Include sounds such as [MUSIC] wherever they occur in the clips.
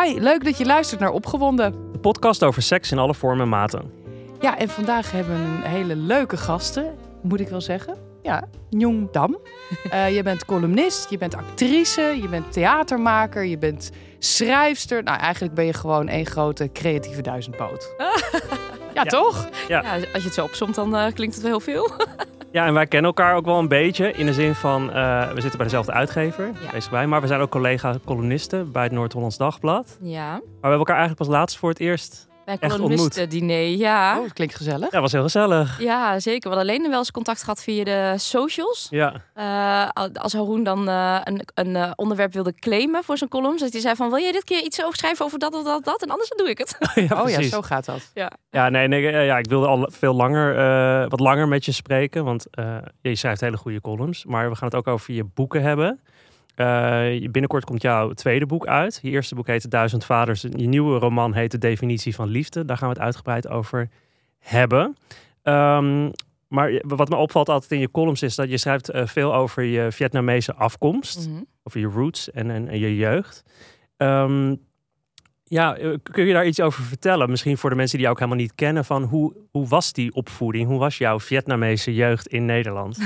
Hi, leuk dat je luistert naar Opgewonden. De podcast over seks in alle vormen en maten. Ja, en vandaag hebben we een hele leuke gasten, moet ik wel zeggen. Ja, Njong Dam. Uh, [LAUGHS] je bent columnist, je bent actrice, je bent theatermaker, je bent schrijfster. Nou, eigenlijk ben je gewoon één grote creatieve duizendpoot. [LAUGHS] ja, toch? Ja. ja. als je het zo opzomt, dan uh, klinkt het wel heel veel. [LAUGHS] Ja, en wij kennen elkaar ook wel een beetje. In de zin van, uh, we zitten bij dezelfde uitgever, ja. bij, maar we zijn ook collega-columnisten bij het Noord-Hollands Dagblad. Ja. Maar we hebben elkaar eigenlijk pas laatst voor het eerst bij een diner, ja. Oh, dat klinkt gezellig. Ja, was heel gezellig. Ja, zeker. We hadden alleen wel eens contact gehad via de socials. Ja. Uh, als Haroon dan uh, een, een uh, onderwerp wilde claimen voor zijn column. Dus hij zei van, wil je dit keer iets over schrijven over dat of dat, dat? En anders dan doe ik het. [LAUGHS] ja, oh ja, zo gaat dat. Ja, ja nee, nee ja, ik wilde al veel langer, wat langer met je spreken. Want je schrijft hele goede columns. Maar we gaan het ook over je boeken hebben. Uh, binnenkort komt jouw tweede boek uit. Je eerste boek heet Duizend Vaders. Je nieuwe roman heet De Definitie van Liefde. Daar gaan we het uitgebreid over hebben. Um, maar wat me opvalt altijd in je columns is dat je schrijft uh, veel over je Vietnamese afkomst. Mm -hmm. Over je roots en, en, en je jeugd. Um, ja, eh, kun je daar iets over vertellen? Misschien voor de mensen die jou ook helemaal niet kennen. Van hoe, hoe was die opvoeding? Hoe was jouw Vietnamese jeugd in Nederland? [LAUGHS]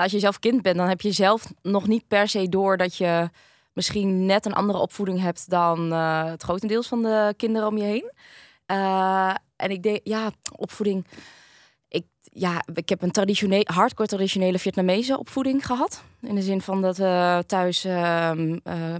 Nou, als je zelf kind bent, dan heb je zelf nog niet per se door dat je misschien net een andere opvoeding hebt dan uh, het grotendeels van de kinderen om je heen. Uh, en ik denk, ja, opvoeding. Ik, ja, ik heb een traditionele, hardcore traditionele Vietnamese opvoeding gehad. In de zin van dat uh, thuis, ehm,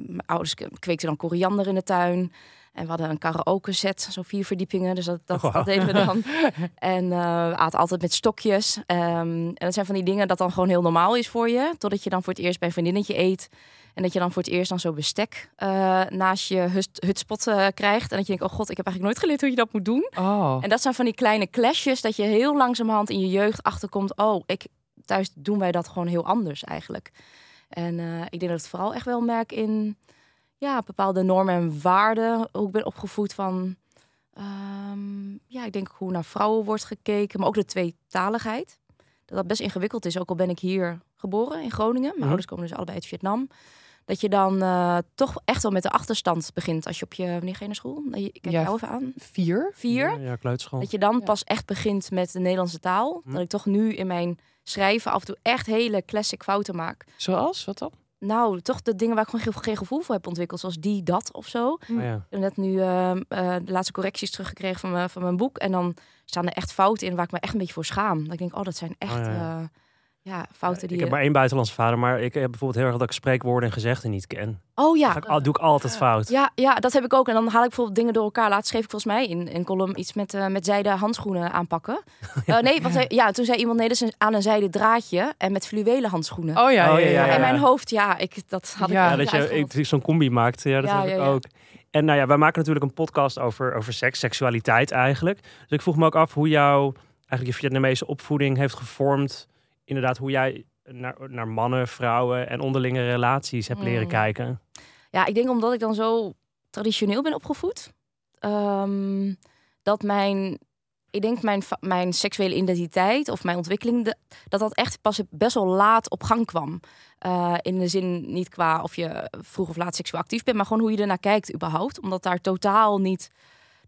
mijn ouders kweekten dan koriander in de tuin. En we hadden een karaoke set, zo vier verdiepingen. Dus dat, dat, dat deden we dan. [LAUGHS] en uh, aten altijd met stokjes. Um, en dat zijn van die dingen dat dan gewoon heel normaal is voor je. Totdat je dan voor het eerst bij een vriendinnetje eet. En dat je dan voor het eerst dan zo bestek uh, naast je hutspot uh, krijgt. En dat je denkt, oh god, ik heb eigenlijk nooit geleerd hoe je dat moet doen. Oh. En dat zijn van die kleine clashes dat je heel langzamerhand in je jeugd achterkomt. Oh, ik, thuis doen wij dat gewoon heel anders eigenlijk. En ik denk dat het vooral echt wel merk in ja, bepaalde normen en waarden. Hoe ik ben opgevoed van, um, ja, ik denk hoe naar vrouwen wordt gekeken, maar ook de tweetaligheid. Dat dat best ingewikkeld is, ook al ben ik hier geboren in Groningen. Mijn mhm. ouders komen dus allebei uit Vietnam. Dat je dan uh, toch echt wel met de achterstand begint als je op je, wanneer ga je naar school? Ik kijk ja, jou even aan. Vier. Vier. Ja, kleuterschool. Dat je dan pas echt begint met de Nederlandse taal. Mhm. Dat ik toch nu in mijn schrijven af en toe echt hele classic fouten maak. Zoals? Wat dan? Nou, toch de dingen waar ik gewoon geen gevoel voor heb ontwikkeld. Zoals die, dat of zo. Oh, ja. Ik heb net nu uh, uh, de laatste correcties teruggekregen van, mijn, van mijn boek. En dan staan er echt fouten in waar ik me echt een beetje voor schaam. Dat ik denk, oh, dat zijn echt... Oh, ja. Uh, ja, fouten die. Ik heb maar één buitenlandse vader, maar ik heb bijvoorbeeld heel erg dat ik spreekwoorden en gezegden niet ken. Oh ja. Dat doe ik altijd fout. Ja, ja, dat heb ik ook. En dan haal ik bijvoorbeeld dingen door elkaar. Laatst schreef ik volgens mij in een column iets met, uh, met zijde handschoenen aanpakken. [LAUGHS] uh, nee, want ja, toen zei iemand nee, dat is aan een zijde draadje en met fluwelen handschoenen. Oh ja, oh, ja, ja, In mijn hoofd, ja, ik dat had ja, ik. Ja, dat je zo'n combi maakt. Ja, dat heb ik ook. En nou ja, wij maken natuurlijk een podcast over, over seks, seksualiteit eigenlijk. Dus ik vroeg me ook af hoe jouw eigenlijk je Vietnamese opvoeding heeft gevormd. Inderdaad, hoe jij naar, naar mannen, vrouwen en onderlinge relaties heb leren hmm. kijken? Ja, ik denk omdat ik dan zo traditioneel ben opgevoed. Um, dat mijn, ik denk mijn, mijn seksuele identiteit of mijn ontwikkeling, de, dat dat echt pas best wel laat op gang kwam. Uh, in de zin niet qua of je vroeg of laat seksueel actief bent, maar gewoon hoe je ernaar kijkt überhaupt. Omdat daar totaal niet,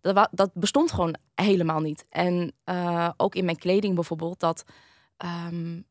dat, dat bestond gewoon helemaal niet. En uh, ook in mijn kleding bijvoorbeeld, dat um,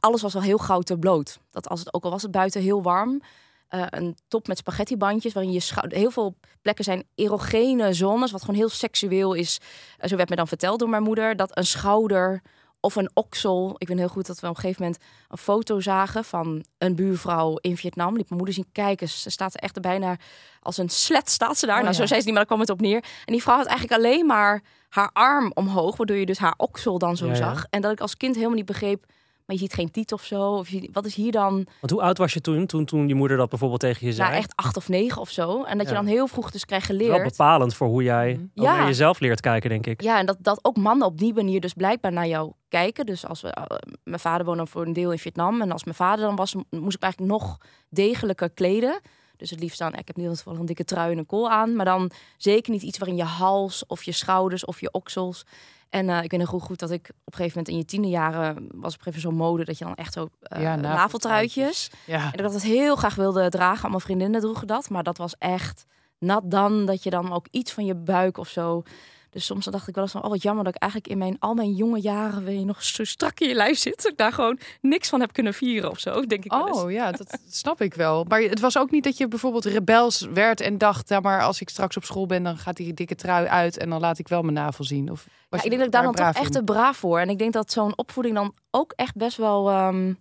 alles was al heel gauw te bloot. Dat als het ook al was het buiten heel warm. Uh, een top met spaghettibandjes, waarin je schouder... Heel veel plekken zijn erogene zones, wat gewoon heel seksueel is. Uh, zo werd me dan verteld door mijn moeder, dat een schouder of een oksel... Ik weet heel goed dat we op een gegeven moment een foto zagen van een buurvrouw in Vietnam. Liep mijn moeder zien kijken. Ze staat er echt bijna als een slet staat ze daar. Oh, nou, zo zei ze niet, maar daar kwam het op neer. En die vrouw had eigenlijk alleen maar haar arm omhoog, waardoor je dus haar oksel dan zo zag. En dat ik als kind helemaal niet begreep maar je ziet geen tiet of zo. Of je, wat is hier dan? Want hoe oud was je toen, toen, toen je moeder dat bijvoorbeeld tegen je zei? Nou, echt acht of negen of zo. En dat je dan heel vroeg dus krijgt geleerd. Wel bepalend voor hoe jij ja. naar jezelf leert kijken, denk ik. Ja, en dat, dat ook mannen op die manier dus blijkbaar naar jou kijken. Dus als we, uh, mijn vader woonde voor een deel in Vietnam. En als mijn vader dan was, moest ik eigenlijk nog degelijker kleden. Dus het liefst dan, ik heb nu toevallig een dikke trui en een kool aan. Maar dan zeker niet iets waarin je hals of je schouders of je oksels. En uh, ik weet nog goed dat ik op een gegeven moment in je tiende jaren was op een gegeven moment zo mode dat je dan echt zo uh, ja, naveltruitjes. Ja. En dat ik dat heel graag wilde dragen. Allemaal vriendinnen droegen dat, maar dat was echt nat dan, dat je dan ook iets van je buik of zo. Dus soms dan dacht ik wel eens van, oh wat jammer dat ik eigenlijk in mijn, al mijn jonge jaren, weer nog zo strak in je lijf zit, dat ik daar gewoon niks van heb kunnen vieren of zo, denk ik wel. Oh ja, dat snap ik wel. Maar het was ook niet dat je bijvoorbeeld rebels werd en dacht, ja, maar als ik straks op school ben, dan gaat die dikke trui uit en dan laat ik wel mijn navel zien. Of Ja, ik denk dat ik daar dan toch echt te braaf voor. En ik denk dat zo'n opvoeding dan ook echt best wel, ehm,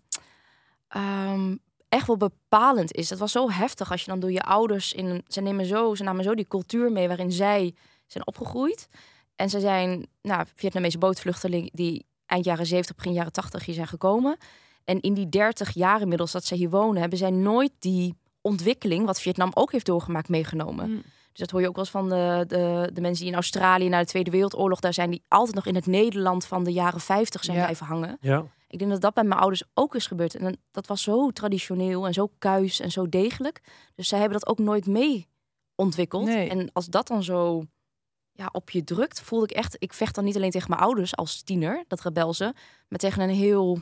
ehm, echt wel bepalend is. Het was zo heftig als je dan door je ouders in, ze nemen zo, ze namen zo die cultuur mee waarin zij zijn opgegroeid. En ze zijn, nou, Vietnamese bootvluchtelingen die eind jaren 70, begin jaren 80 hier zijn gekomen. En in die 30 jaar inmiddels dat ze hier wonen, hebben zij nooit die ontwikkeling, wat Vietnam ook heeft doorgemaakt, meegenomen. Mm. Dus dat hoor je ook wel eens van de, de, de mensen die in Australië na de Tweede Wereldoorlog daar zijn, die altijd nog in het Nederland van de jaren 50 zijn Ja. blijven hangen. Ja. Ik denk dat dat bij mijn ouders ook is gebeurd. En dat was zo traditioneel en zo kuis en zo degelijk. Dus zij hebben dat ook nooit mee ontwikkeld. Nee. En als dat dan zo ja, op je drukt, voelde ik echt... Ik vecht dan niet alleen tegen mijn ouders als tiener, dat rebelse... maar tegen een heel,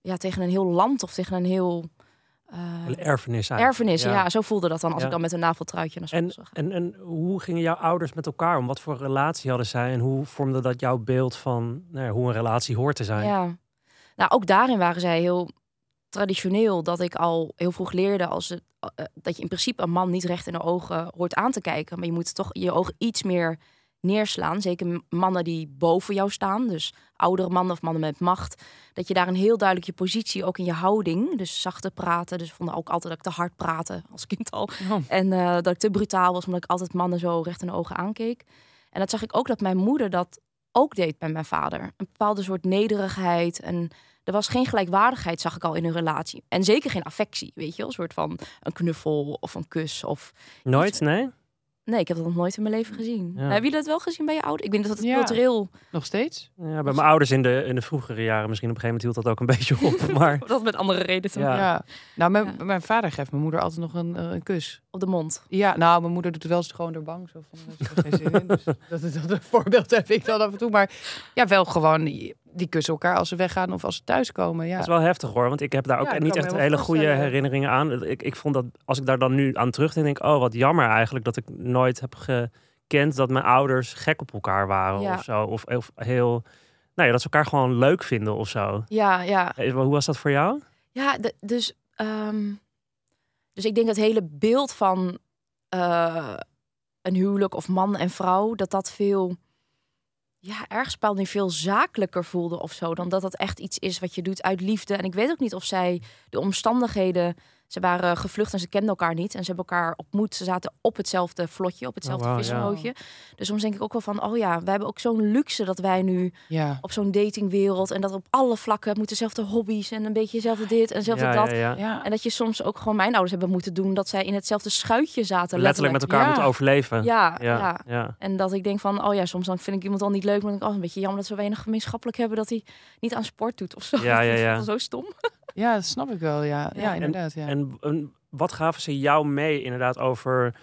ja, tegen een heel land of tegen een heel... eh, Een erfenis eigenlijk. erfenis, ja. Zo voelde dat dan als Ja. ik dan met een naveltruitje naar school En, zag. en, en hoe gingen jouw ouders met elkaar om? Wat voor relatie hadden zij? En hoe vormde dat jouw beeld van nou ja, hoe een relatie hoort te zijn? Ja. Nou, ook daarin waren zij heel traditioneel. Dat ik al heel vroeg leerde als het, eh, dat je in principe een man niet recht in de ogen hoort aan te kijken. Maar je moet toch je ogen iets meer neerslaan. Zeker mannen die boven jou staan. Dus oudere mannen of mannen met macht. Dat je daar een heel duidelijk je positie, ook in je houding. Dus zachter praten. Dus ik vond ook altijd dat ik te hard praatte als kind al. Oh. En eh, dat ik te brutaal was, omdat ik altijd mannen zo recht in de ogen aankeek. En dat zag ik ook dat mijn moeder dat ook deed bij mijn vader. Een bepaalde soort nederigheid. En er was geen gelijkwaardigheid, zag ik al in een relatie. En zeker geen affectie, weet je wel. Een soort van een knuffel of een kus. Of... Nooit, nee? Nee, ik heb dat nog nooit in mijn leven gezien. Ja. Hebben jullie dat wel gezien bij je ouders? Ik denk dat het Ja. cultureel... Nog steeds? Ja, bij mijn ouders in de, in de vroegere jaren misschien op een gegeven moment hield dat ook een beetje op. [LAUGHS] Maar Dat met andere redenen. Ja. Ja. Nou, mijn, Ja. mijn vader geeft mijn moeder altijd nog een, eh, een kus. Op de mond. Ja, nou, mijn moeder doet het wel eens gewoon door bang. Zo van, er is geen zin in. Dus [LAUGHS] dat, is- dat een voorbeeld heb ik dan af en toe. Maar ja, wel gewoon, die, kussen elkaar als ze weggaan of als ze thuiskomen. Ja. dat is wel heftig hoor. Want ik heb daar ook Ja, niet echt hele goede herinneringen aan. Ik, ik vond dat als ik daar dan nu aan terugdenk, denk ik, oh wat jammer eigenlijk dat ik nooit heb gekend dat mijn ouders gek op elkaar waren Ja. of zo. Of, of heel, nou ja, dat ze elkaar gewoon leuk vinden of zo. Ja, ja. Eh, Hoe was dat voor jou? Ja, dus, ehm, dus ik denk het hele beeld van eh, een huwelijk of man en vrouw, dat dat veel, ja, ergens bepaald niet veel zakelijker voelde of zo, dan dat dat echt iets is wat je doet uit liefde. En ik weet ook niet of zij de omstandigheden, ze waren gevlucht en ze kenden elkaar niet en ze hebben elkaar ontmoet. Ze zaten op hetzelfde vlotje, op hetzelfde ja. visserbootje. Dus soms denk ik ook wel van, oh ja, wij hebben ook zo'n luxe dat wij nu ja. op zo'n datingwereld en dat op alle vlakken moeten dezelfde hobby's en een beetje hetzelfde dit en hetzelfde ja, dat. ja, ja. ja. En dat je soms ook gewoon mijn ouders hebben moeten doen dat zij in hetzelfde schuitje zaten. Letterlijk met elkaar Ja. moeten overleven. Ja, ja, ja, ja. En dat ik denk van, oh ja, soms dan vind ik iemand al niet leuk. Maar dan denk ik, oh, een beetje jammer dat ze weinig gemeenschappelijk hebben. Dat hij niet aan sport doet of zo. Ja, ja, [LAUGHS] Dat is ja. wel zo stom. ja, dat snap ik wel. Ja, ja, Ja. inderdaad. Ja. En, en wat gaven ze jou mee inderdaad over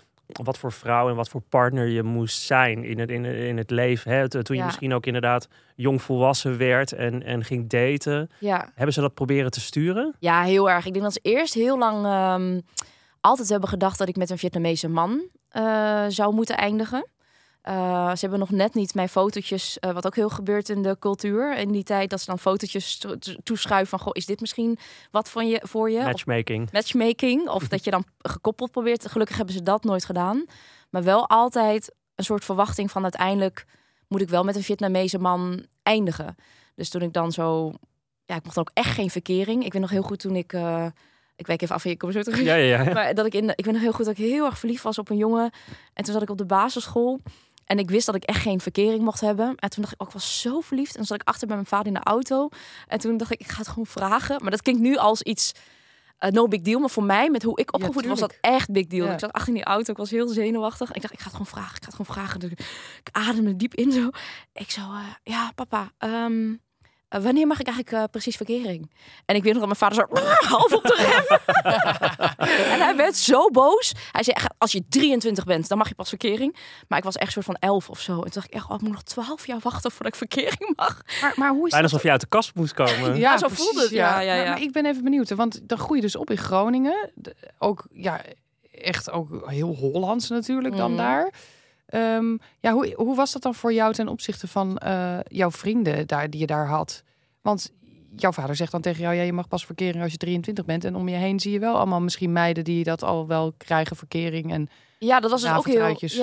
wat voor vrouw en wat voor partner je moest zijn in het, in, het- in het leven? Hè? Toen je Ja. misschien ook inderdaad jong volwassen werd en, en ging daten. Ja. Hebben ze dat proberen te sturen? ja, heel erg. Ik denk dat ze eerst heel lang ehm, altijd hebben gedacht dat ik met een Vietnamese man eh, zou moeten eindigen. Eh, ze hebben nog net niet mijn fotootjes, eh, wat ook heel gebeurt in de cultuur. In die tijd dat ze dan fotootjes to- to- toeschuiven van, goh, is dit misschien wat van je, voor je? Of Matchmaking. matchmaking. Of [LAUGHS] dat je dan gekoppeld probeert. Gelukkig hebben ze dat nooit gedaan. Maar wel altijd een soort verwachting van uiteindelijk moet ik wel met een Vietnamese man eindigen. Dus toen ik dan zo... Ja, ik mocht dan ook echt geen verkering. Ik weet nog heel goed toen ik... eh, ik wijk even af je komt zo terug. Ja, ja, ja. [LAUGHS] Maar dat ik in, ik weet nog heel goed dat ik heel erg verliefd was op een jongen. En toen zat ik op de basisschool. En ik wist dat ik echt geen verkering mocht hebben. En toen dacht ik, ook ik was zo verliefd. En toen zat ik achter bij mijn vader in de auto. En toen dacht ik, ik ga het gewoon vragen. Maar dat klinkt nu als iets eh, no big deal. Maar voor mij, met hoe ik opgevoed was, dat echt big deal. Ja. Ik zat achter in die auto. Ik was heel zenuwachtig. Ik dacht, ik ga het gewoon vragen. Ik ga het gewoon vragen. Dus ik ademde diep in zo. Ik zo, eh, ja papa, ehm, eh, wanneer mag ik eigenlijk eh, precies verkering? En ik weet nog dat mijn vader zo [LAUGHS] half op de rem. [LAUGHS] en hij werd zo boos. Hij zei, echt, als je 23 bent, dan mag je pas verkering. Maar ik was echt soort van 11 of zo. En toen dacht ik echt, oh, ik moet nog 12 jaar wachten voordat ik verkering mag. Maar, maar hoe is Bijna dat? alsof je uit de kast moest komen. Ja, zo precies, voelde het. Ja, ja, ja. Maar, ik ben even benieuwd, want dan groei je dus op in Groningen. De- ook, ja, echt ook heel Hollands natuurlijk dan Mhm. daar. Ehm, ja, hoe, hoe was dat dan voor jou ten opzichte van eh, jouw vrienden daar, die je daar had? Want jouw vader zegt dan tegen jou, ja, je mag pas verkering als je 23 bent. En om je heen zie je wel allemaal misschien meiden die dat al wel krijgen, verkering. En Ja, dat was dus ook heel. Ja, dat is.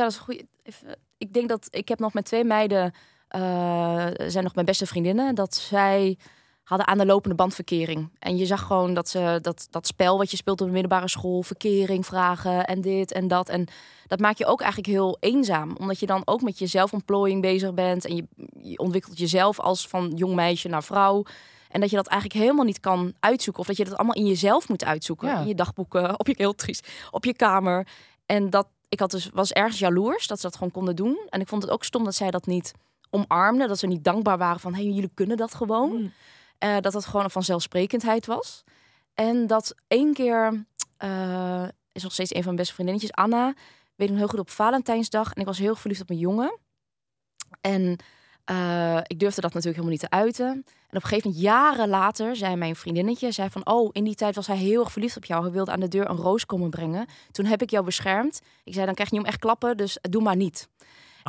Even, ik denk dat ik heb nog met twee meiden eh, zijn nog mijn beste vriendinnen. Dat zij hadden aan de lopende band verkering. En je zag gewoon dat ze dat, dat spel wat je speelt op de middelbare school, verkering vragen en dit en dat. En dat maakt je ook eigenlijk heel eenzaam. Omdat je dan ook met je zelfontplooiing bezig bent. En je, je ontwikkelt jezelf als van jong meisje naar vrouw. En dat je dat eigenlijk helemaal niet kan uitzoeken. Of dat je dat allemaal in jezelf moet uitzoeken. Ja. In je dagboeken, op je heel triest, op je kamer. En dat ik had dus, was ergens jaloers dat ze dat gewoon konden doen. En ik vond het ook stom dat zij dat niet omarmden. Dat ze niet dankbaar waren van, hé, hey, jullie kunnen dat gewoon. Mm. Eh, dat het gewoon een vanzelfsprekendheid was. En dat één keer, eh, is nog steeds een van mijn beste vriendinnetjes, Anna. Weet ik nog heel goed op Valentijnsdag. En ik was heel verliefd op een jongen. En eh, ik durfde dat natuurlijk helemaal niet te uiten. En op een gegeven moment, jaren later, zei mijn vriendinnetje... zei van, oh, in die tijd was hij heel erg verliefd op jou. Hij wilde aan de deur een roos komen brengen. Toen heb ik jou beschermd. Ik zei, dan krijg je hem echt klappen, dus doe maar niet.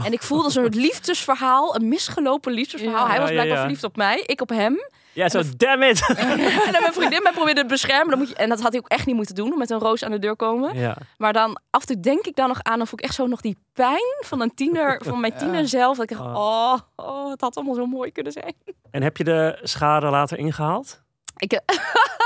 En ik voelde zo'n [LAUGHS] liefdesverhaal, een misgelopen liefdesverhaal. Ja. hij was ja, blijkbaar ja. verliefd op mij, ik op hem. Ja, zo, damn it! [LAUGHS] en dan mijn vriendin mij probeerde te beschermen. Dan moet je, en dat had hij ook echt niet moeten doen, met een roos aan de deur komen. ja. Maar dan af en toe denk ik dan nog aan, dan voel ik echt zo nog die pijn van een tiener, [LAUGHS] van mijn tiener zelf. Dat ik dacht, oh, oh, het had allemaal zo mooi kunnen zijn. En heb je de schade later ingehaald? Ik,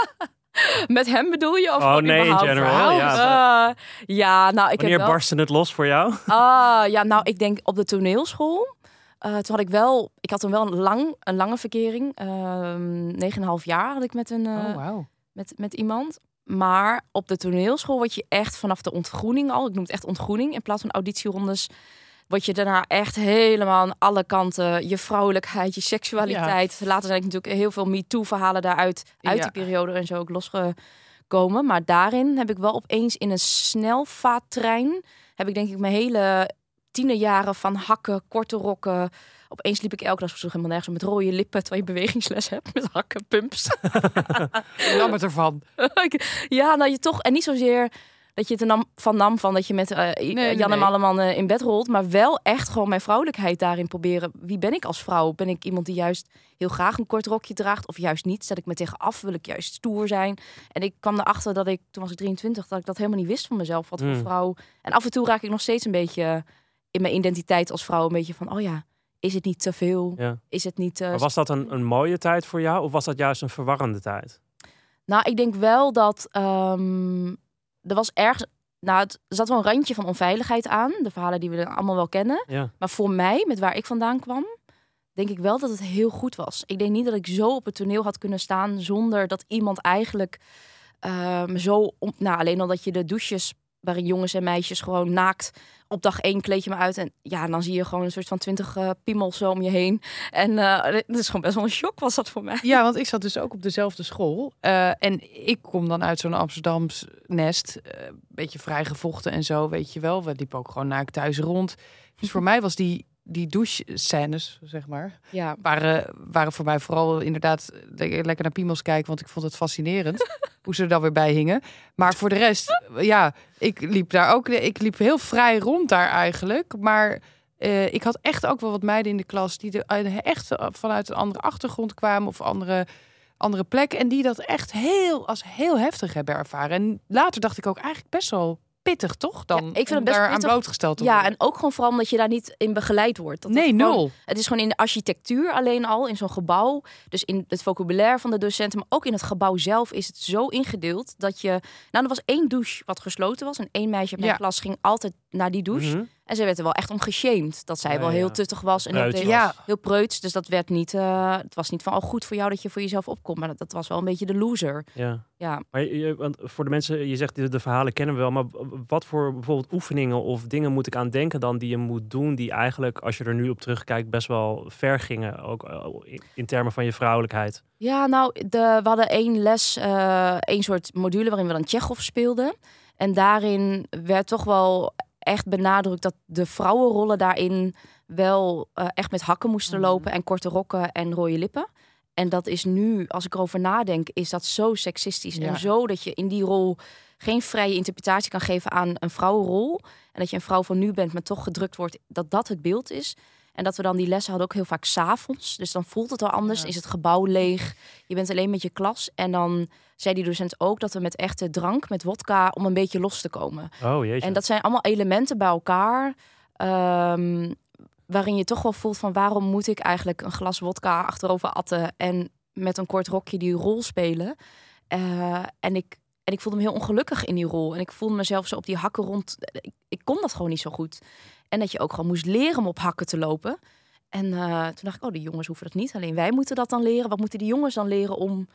[LAUGHS] met hem bedoel je? Of Oh, nee, in general, ja. Eh, ja, nou, ik Wanneer heb wel... barstte het los voor jou? Ah, ja, nou, ik denk op de toneelschool. Eh, toen had ik wel, ik had toen wel een, lang, een lange verkering. Ehm, Negen en een half jaar had ik met, een, eh, oh, wauw. met, met iemand. Maar op de toneelschool word je echt vanaf de ontgroening al, ik noem het echt ontgroening in plaats van auditierondes, word je daarna echt helemaal aan alle kanten je vrouwelijkheid, je seksualiteit. Later zijn ik natuurlijk heel veel MeToo-verhalen daaruit uit Ja. die periode en zo ook losgekomen. Maar daarin heb ik wel opeens in een snelvaattrein heb ik denk ik mijn hele tienerjaren van hakken, korte rokken. Opeens liep ik elke dag helemaal nergens met rode lippen terwijl je bewegingsles hebt met hakken, pumps. [LAUGHS] Nam het ervan. [LAUGHS] ja, nou je toch en niet zozeer dat je het er nam, van nam van dat je met eh, nee, Jan en. Alleman eh, in bed rolt, maar wel echt gewoon mijn vrouwelijkheid daarin proberen. Wie ben ik als vrouw? Ben ik iemand die juist heel graag een kort rokje draagt of juist niet? Zet ik me tegen af? Wil ik juist stoer zijn? En ik kwam erachter dat ik toen was ik 23 dat ik dat helemaal niet wist van mezelf wat voor Hmm. vrouw. En af en toe raak ik nog steeds een beetje in mijn identiteit als vrouw een beetje van oh ja, is het niet te veel? Ja. Is het niet eh, Maar was dat een, een mooie tijd voor jou of was dat juist een verwarrende tijd? Nou, ik denk wel dat ehm, er was ergens. Nou, het er zat wel een randje van onveiligheid aan. De verhalen die we allemaal wel kennen. Ja. Maar voor mij, met waar ik vandaan kwam, denk ik wel dat het heel goed was. Ik denk niet dat ik zo op het toneel had kunnen staan zonder dat iemand eigenlijk ehm, zo. Om, nou, alleen al dat je de douches waarin jongens en meisjes gewoon naakt op dag één kleed je me uit en ja, dan zie je gewoon een soort van twintig eh piemels zo om je heen. En eh dat is gewoon best wel een shock was dat voor mij. Ja, want ik zat dus ook op dezelfde school. Eh, en ik kom dan uit zo'n Amsterdams nest. Een beetje vrijgevochten en zo, weet je wel. We liepen ook gewoon naakt thuis rond. Dus voor [LAUGHS] mij was die, die douche-scènes, zeg maar... Ja, Waren, waren voor mij vooral inderdaad le- lekker naar piemels kijken. Want ik vond het fascinerend [LAUGHS] hoe ze er dan weer bij hingen. Maar voor de rest, ja, ik liep daar ook... Ik liep heel vrij rond daar eigenlijk. Maar... eh, ik had echt ook wel wat meiden in de klas die er echt vanuit een andere achtergrond kwamen of andere andere plek. En die dat echt heel, als heel heftig hebben ervaren. En later dacht ik ook eigenlijk best wel pittig, toch? Dan Ja, ik vind om het best pittig. aan blootgesteld te Ja, worden. en ook gewoon vooral omdat je daar niet in begeleid wordt. Dat nee, het gewoon- nul. Het is gewoon in de architectuur alleen al, in zo'n gebouw. Dus in het vocabulaire van de docenten, maar ook in het gebouw zelf is het zo ingedeeld dat je... Nou, er was één douche wat gesloten was. En één meisje uit mijn Ja. klas ging altijd naar die douche. Mhm. En ze werd er wel echt om geshamed. Dat zij Ja, wel ja. heel tuttig was. En heel. Ja. heel preuts. Dus dat werd niet... eh, het was niet van, oh goed voor jou dat je voor jezelf opkomt. Maar dat, dat was wel een beetje de loser. Ja. Ja. Maar je, want voor de mensen, je zegt de, de verhalen kennen we wel, maar wat voor bijvoorbeeld oefeningen of dingen moet ik aan denken dan die je moet doen, die eigenlijk, als je er nu op terugkijkt, best wel ver gingen, ook eh, in, in termen van je vrouwelijkheid. Ja, nou, de, we hadden één les, eh één soort module waarin we dan Tsjechov speelden. En daarin werd toch wel echt benadrukt dat de vrouwenrollen daarin wel eh, echt met hakken moesten Mhm. lopen en korte rokken en rode lippen. En dat is nu, als ik erover nadenk, is dat zo seksistisch. Ja. En zo dat je in die rol geen vrije interpretatie kan geven aan een vrouwenrol. En dat je een vrouw van nu bent, maar toch gedrukt wordt dat dat het beeld is. En dat we dan die lessen hadden ook heel vaak s'avonds. Dus dan voelt het al anders. Ja. Is het gebouw leeg? Je bent alleen met je klas. En dan zei die docent ook dat we met echte drank, met wodka, om een beetje los te komen. Oh jeetje. En dat zijn allemaal elementen bij elkaar. ehm, waarin je toch wel voelt van waarom moet ik eigenlijk een glas wodka achterover atten en met een kort rokje die rol spelen. Eh, en, ik, en ik voelde me heel ongelukkig in die rol. En ik voelde mezelf zo op die hakken rond. Ik, ik kon dat gewoon niet zo goed. En dat je ook gewoon moest leren om op hakken te lopen. En eh, toen dacht ik, oh, de jongens hoeven dat niet. Alleen wij moeten dat dan leren. Wat moeten die jongens dan leren om,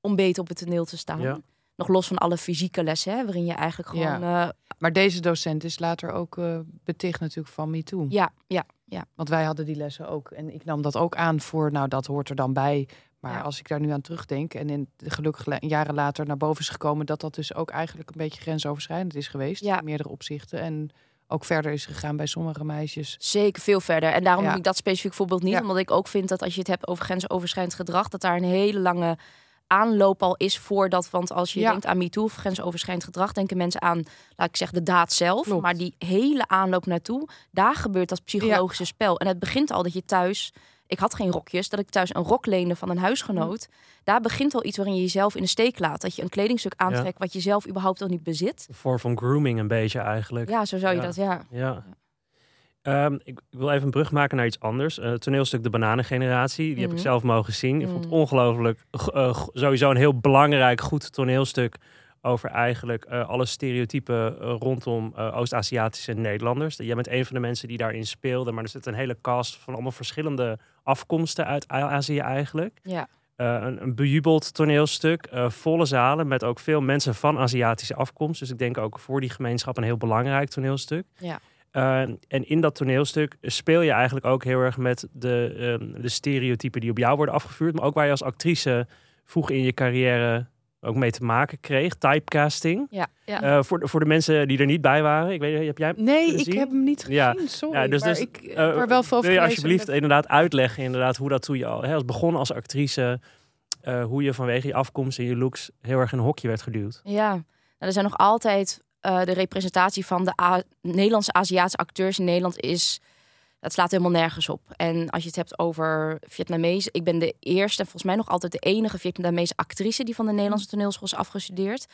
om beter op het toneel te staan? Ja. Nog los van alle fysieke lessen, hè, waarin je eigenlijk gewoon... eh, Maar deze docent is later ook eh, beticht natuurlijk van MeToo. ja, ja, ja. Want wij hadden die lessen ook. En ik nam dat ook aan voor, nou dat hoort er dan bij. Maar Ja. als ik daar nu aan terugdenk en in gelukkig jaren later naar boven is gekomen, dat dat dus ook eigenlijk een beetje grensoverschrijdend is geweest. Ja. In meerdere opzichten. En ook verder is gegaan bij sommige meisjes. Zeker veel verder. En daarom Ja. noem ik dat specifiek voorbeeld niet. Ja. Omdat ik ook vind dat als je het hebt over grensoverschrijdend gedrag, dat daar een hele lange aanloop al is voordat. Want als je Ja. denkt aan MeToo of grensoverschrijdend gedrag, denken mensen aan, laat ik zeggen, de daad zelf. Klopt. Maar die hele aanloop naartoe, daar gebeurt dat psychologische spel. En het begint al dat je thuis. Ik had geen rokjes, dat ik thuis een rok leende van een huisgenoot. Daar begint al iets waarin je jezelf in de steek laat. Dat je een kledingstuk aantrekt wat je zelf überhaupt al niet bezit. Een vorm van grooming een beetje eigenlijk. Ja, zo zou je Ja. dat, ja. Ja. Ehm, ik, wil even een brug maken naar iets anders. Eh, het toneelstuk De Bananengeneratie. Die heb ik Mhm. zelf mogen zien. Ik vond het Mhm. ongelooflijk. eh, g- sowieso een heel belangrijk, goed toneelstuk. Over eigenlijk eh, alle stereotypen eh, rondom eh, Oost-Aziatische Nederlanders. Jij bent een van de mensen die daarin speelde. Maar er zit een hele cast van allemaal verschillende afkomsten uit Azië eigenlijk. ja. Een, een bejubeld toneelstuk, volle zalen met ook veel mensen van Aziatische afkomst. Dus ik denk ook voor die gemeenschap een heel belangrijk toneelstuk. Ja. En in dat toneelstuk speel je eigenlijk ook heel erg met de, ehm, de stereotypen die op jou worden afgevuurd. Maar ook waar je als actrice vroeg in je carrière ook mee te maken kreeg. Typecasting. Ja, ja. Eh, voor, de, voor de mensen die er niet bij waren. Ik weet heb jij Nee, ik heb hem niet gezien. Ja. Sorry. Ja, dus- maar dus, ik Eh, er wel veel Wil je alsjeblieft met- inderdaad uitleggen inderdaad, hoe dat toen je al, hè, als begon als actrice, eh, hoe je vanwege je afkomst en je looks heel erg in een hokje werd geduwd? Ja, nou, er zijn nog altijd de representatie van de A- Nederlandse Aziatische acteurs in Nederland is. Dat slaat helemaal nergens op. En als je het hebt over Vietnamees, ik ben de eerste en volgens mij nog altijd de enige Vietnamese actrice die van de Nederlandse toneelschool is afgestudeerd.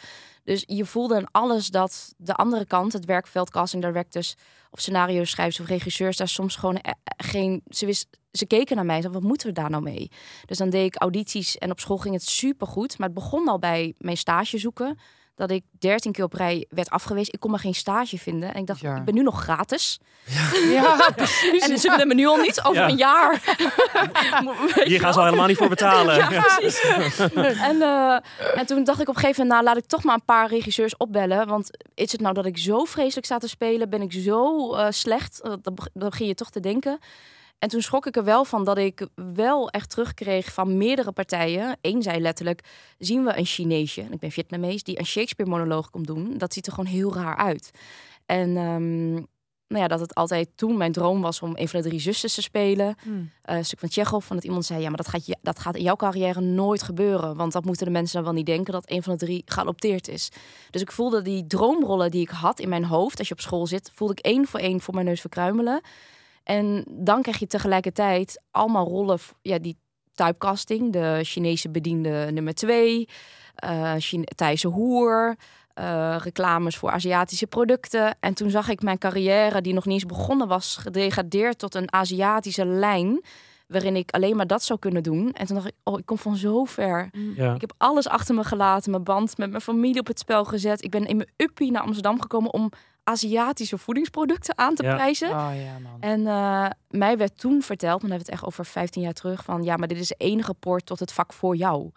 Dus je voelde aan alles dat de andere kant, het werkveld, casting directors of scenario schrijvers of regisseurs, daar soms gewoon eh, eh, geen. Ze, wist, ze keken naar mij en zeiden, wat moeten we daar nou mee? Dus dan deed ik audities en op school ging het supergoed. Maar het begon al bij mijn stage zoeken dat ik 13 keer op rij werd afgewezen. Ik kon maar geen stage vinden. En ik dacht, Ja. ik ben nu nog gratis. Ja, [LAUGHS] precies. En ze willen me nu al niet over Ja. een jaar. [LAUGHS] Hier gaan ze al helemaal niet voor betalen. [LAUGHS] Ja, precies. en, eh, en toen dacht ik op een gegeven moment, nou laat ik toch maar een paar regisseurs opbellen. Want is het nou dat ik zo vreselijk sta te spelen? Ben ik zo eh, slecht? Beg- dan begin je toch te denken. En toen schrok ik er wel van dat ik wel echt terugkreeg van meerdere partijen. Eén zei letterlijk, zien we een Chineesje, en ik ben Vietnamees, die een Shakespeare-monoloog komt doen. Dat ziet er gewoon heel raar uit. En ehm, nou ja, dat het altijd toen mijn droom was om een van de drie zusters te spelen. Hmm. Eh, een stuk van Tsjechov, van dat iemand zei... ja, maar dat gaat, je, dat gaat in jouw carrière nooit gebeuren. Want dat moeten de mensen dan wel niet denken... dat een van de drie geadopteerd is. Dus ik voelde die droomrollen die ik had in mijn hoofd... als je op school zit, voelde ik één voor één voor mijn neus verkruimelen. En dan krijg je tegelijkertijd allemaal rollen... Ja, die typecasting, de Chinese bediende nummer twee... Thaise hoer... eh, reclames voor Aziatische producten. En toen zag ik mijn carrière, die nog niet eens begonnen was, gedegradeerd tot een Aziatische lijn. Waarin ik alleen maar dat zou kunnen doen. En toen dacht ik, oh, ik kom van zo ver. Ja. Ik heb alles achter me gelaten. Mijn band met mijn familie op het spel gezet. Ik ben in mijn uppie naar Amsterdam gekomen om Aziatische voedingsproducten aan te Ja. prijzen. Oh ja, man. En eh, mij werd toen verteld, dan hebben we het echt over 15 jaar terug, van ja, maar dit is de enige poort tot het vak voor jou.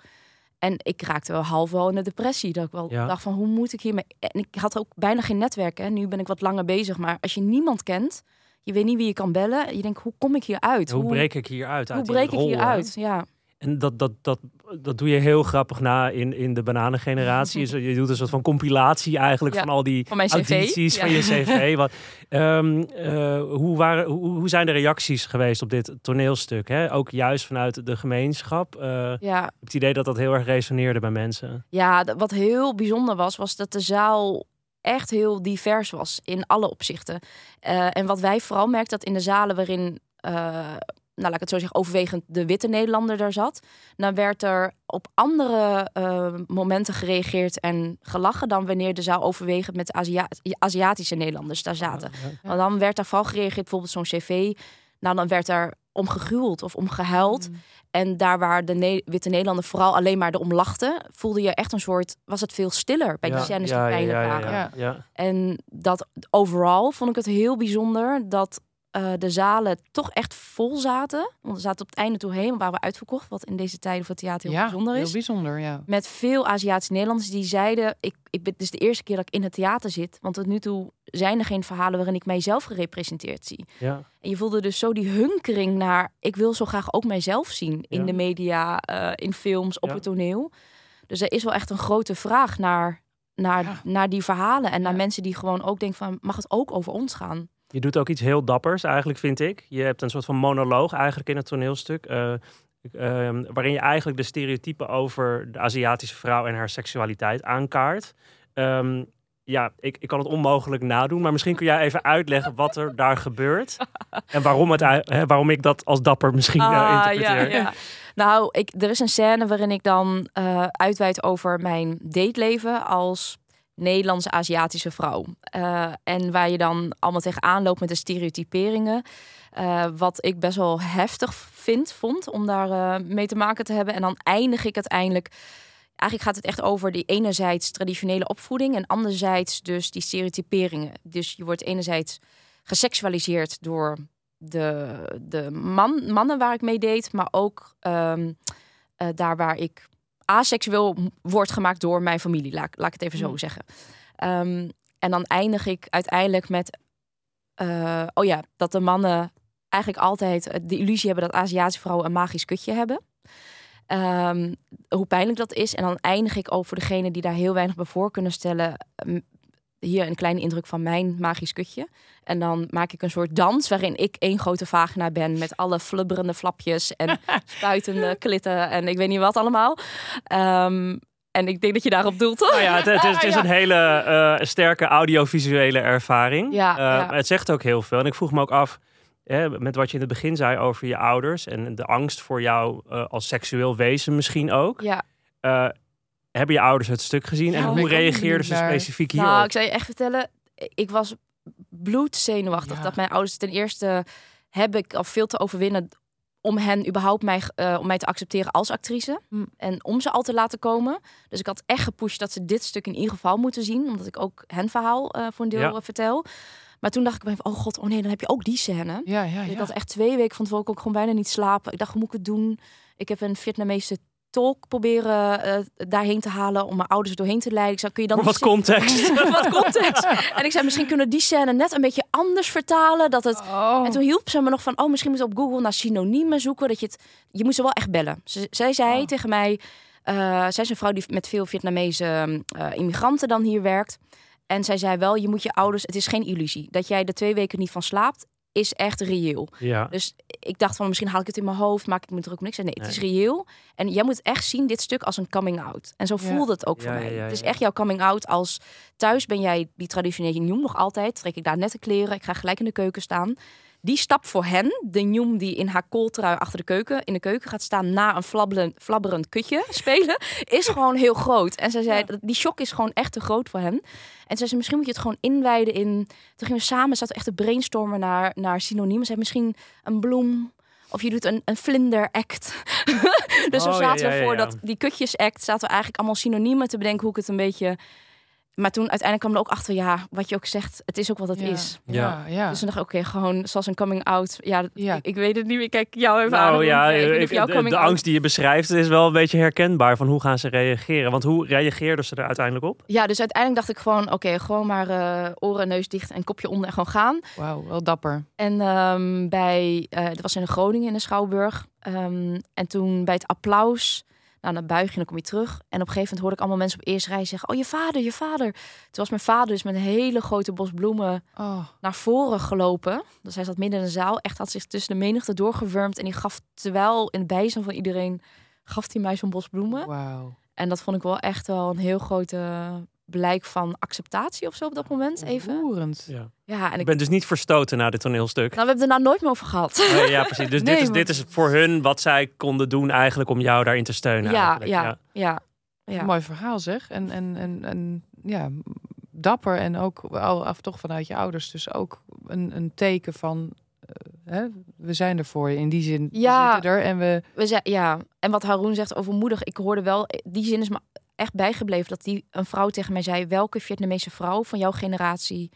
En ik raakte wel half wel in de depressie. Dat ik wel Ja. dacht van hoe moet ik hiermee. En ik had ook bijna geen netwerk. Hè. Nu ben ik wat langer bezig. Maar als je niemand kent, je weet niet wie je kan bellen. Je denkt, hoe kom ik hier uit? Hoe breek ik hier uit? hoe breek ik hier uit? Ja. En dat, dat, dat, dat doe je heel grappig na in, in de bananengeneratie. [LAUGHS] Je doet een soort van compilatie eigenlijk Ja, van al die van audities Ja. van je cv. [LAUGHS] Wat, ehm, eh, hoe, waren, hoe, hoe zijn de reacties geweest op dit toneelstuk? Hè? Ook juist vanuit de gemeenschap. Eh, Ja, het idee dat dat heel erg resoneerde bij mensen. Ja, wat heel bijzonder was, was dat de zaal echt heel divers was in alle opzichten. Eh, en wat wij vooral merkten, dat in de zalen waarin, eh, nou laat ik het zo zeggen, overwegend de witte Nederlander daar zat, dan werd er op andere eh, momenten gereageerd en gelachen dan wanneer de zaal overwegend met Azia Aziatische Nederlanders daar zaten. Want dan werd daar vooral gereageerd, bijvoorbeeld zo'n cv. Nou, dan werd er om gegruweld of om gehuild. Mm. En daar waar de Ne- witte Nederlander vooral alleen maar erom lachten, voelde je echt een soort, was het veel stiller bij die scènes die pijnlijk ja, ja, waren. ja, ja. En dat overal vond ik het heel bijzonder dat eh, de zalen toch echt vol zaten. Want we zaten op het einde toe heen, waren we uitverkocht, wat in deze tijden voor theater heel ja, bijzonder is. heel bijzonder, ja. Met veel Aziatische Nederlanders die zeiden: ik, ik ben, Dit is de eerste keer dat ik in het theater zit. Want tot nu toe zijn er geen verhalen waarin ik mijzelf gerepresenteerd zie. ja. En je voelde dus zo die hunkering naar: ik wil zo graag ook mijzelf zien in Ja. de media, eh, in films, op Ja. het toneel. Dus er is wel echt een grote vraag naar, naar, Ja. naar die verhalen. En naar Ja. mensen die gewoon ook denken: van, mag het ook over ons gaan? Je doet ook iets heel dappers, eigenlijk vind ik. Je hebt een soort van monoloog eigenlijk in het toneelstuk. ehm, waarin je eigenlijk de stereotypen over de Aziatische vrouw en haar seksualiteit aankaart. Ehm, ja, ik, ik kan het onmogelijk nadoen, maar misschien kun jij even uitleggen wat er daar gebeurt. [LAUGHS] En waarom, het, hè, waarom ik dat als dapper misschien eh, Ah, interpreteer. ja, ja. Nou, ik, er is een scène waarin ik dan eh uitweid over mijn dateleven als Nederlandse Aziatische vrouw. Eh, en waar je dan allemaal tegenaan loopt met de stereotyperingen. Eh, wat ik best wel heftig vind, vond om daar eh, mee te maken te hebben. En dan eindig ik uiteindelijk. Eigenlijk gaat het echt over die enerzijds traditionele opvoeding en anderzijds dus die stereotyperingen. Dus je wordt enerzijds geseksualiseerd door de, de man, mannen waar ik mee deed, maar ook ehm, eh, daar waar ik aseksueel m- word gemaakt door mijn familie. Laat, laat ik het even zo Mm. zeggen. Ehm, en dan eindig ik uiteindelijk met, eh, oh ja, dat de mannen eigenlijk altijd eh, de illusie hebben dat Aziatische vrouwen een magisch kutje hebben. Ehm, hoe pijnlijk dat is. En dan eindig ik ook voor degene die daar heel weinig bij voor kunnen stellen. Hier een kleine indruk van mijn magisch kutje. En dan maak ik een soort dans waarin ik één grote vagina ben met alle flubberende flapjes en [LAUGHS] spuitende klitten en ik weet niet wat allemaal. Ehm, en ik denk dat je daarop doelt, toch? Nou ja, het, het is, het is Ja. een hele eh, sterke audiovisuele ervaring. Ja, Eh, ja. Het zegt ook heel veel. En ik vroeg me ook af, hè, met wat je in het begin zei over je ouders en de angst voor jou eh, als seksueel wezen misschien ook. Ja, hebben je ouders het stuk gezien Ja, en hoe reageerden ze specifiek hierop? nou, ik zou je echt vertellen, ik was bloedzenuwachtig. Ja. Dat mijn ouders ten eerste heb ik al veel te overwinnen om hen überhaupt mij, eh, om mij te accepteren als actrice. Hm. En om ze al te laten komen. Dus ik had echt gepusht dat ze dit stuk in ieder geval moeten zien. Omdat ik ook hen verhaal eh, voor een deel Ja. eh, vertel. Maar toen dacht ik bij oh god, oh nee, dan heb je ook die scène. Ja, ja, Ik had echt twee weken van tevoren ook gewoon bijna niet slapen. Ik dacht, hoe moet ik het doen? Ik heb een Vietnamese tolk proberen eh, daarheen te halen om mijn ouders er doorheen te leiden. Ik zei, kun je dan wat context. [LAUGHS] wat context. En ik zei, misschien kunnen die scène net een beetje anders vertalen. Dat het... Oh. En toen hielp ze me nog van, oh, misschien moet je op Google naar synoniemen zoeken. Dat je het, je moet ze wel echt bellen. Ze, zij zei Oh. tegen mij, eh, zij is een vrouw die met veel Vietnamese eh, immigranten dan hier werkt. En zij zei wel, je moet je ouders, het is geen illusie. Dat jij er twee weken niet van slaapt, is echt reëel. ja. Dus ik dacht van, misschien haal ik het in mijn hoofd, maak ik me druk om niks. En nee, het is reëel. En jij moet echt zien dit stuk als een coming out. En zo Ja. voelde het ook voor mij. het is echt jouw coming out als thuis ben jij die traditionele Njom nog altijd. Trek ik daar nette kleren, ik ga gelijk in de keuken staan. Die stap voor hen, de Njom die in haar kooltrui achter de keuken, in de keuken gaat staan na een flabberend, flabberend kutje [LAUGHS] spelen, is gewoon heel groot. En zij zei, die shock is gewoon echt te groot voor hen. En zei ze, misschien moet je het gewoon inwijden in... Toen gingen we samen, zaten we echt te brainstormen naar, naar synoniemen. Ze zei, misschien een bloem... Of je doet een, een vlinder act. [LAUGHS] dus Oh, zo ja, zaten ja, we voor ja. dat die kutjes act. Zaten we eigenlijk allemaal synoniemen te bedenken hoe ik het een beetje maar toen uiteindelijk kwam er ook achter, ja, wat je ook zegt, het is ook wat het ja. is. Ja, ja. Dus toen dacht ik, oké, gewoon zoals een coming out. Ja, Ja. Ik, ik weet het niet meer. Kijk, jou even aan. Nou ja, ik ik- of jouw de, angst die je beschrijft is wel een beetje herkenbaar. Van hoe gaan ze reageren? Want hoe reageerden ze er uiteindelijk op? Ja, dus uiteindelijk dacht ik gewoon, oké, gewoon maar eh, oren, neus dicht en kopje onder en gewoon gaan. Wauw, wel dapper. En ehm, bij, eh dat was in Groningen in de Schouwburg. Ehm, en toen bij het applaus, nou dan buig je en dan kom je terug. En op een gegeven moment hoorde ik allemaal mensen op eerste rij zeggen, oh je vader, je vader. Toen was mijn vader dus met een hele grote bos bloemen Oh, naar voren gelopen. Dus hij zat midden in de zaal, echt had zich tussen de menigte doorgewurmd. En die gaf, terwijl in het bijzijn van iedereen, gaf hij mij zo'n bos bloemen. En dat vond ik wel echt wel een heel grote blijk van acceptatie of zo op dat moment even. Roerend. Ja. Ja, en Ik ben dus niet verstoten na dit toneelstuk. nou, we hebben er nou nooit meer over gehad. Nee, ja, precies. Dus [LAUGHS] Nee, dit, is, maar- dit is voor hun wat zij konden doen eigenlijk om jou daarin te steunen. ja, eigenlijk. ja, ja, ja. Mooi verhaal zeg. En, en, en, en ja, dapper en ook af toch vanuit je ouders. Dus ook een, een teken van, eh, hè, we zijn er voor je. In die zin, Ja. we zitten er en we... We zei, ja, en wat Haroon zegt over moedig, ik hoorde wel, die zin is me echt bijgebleven dat die een vrouw tegen mij zei: welke Vietnamese vrouw van jouw generatie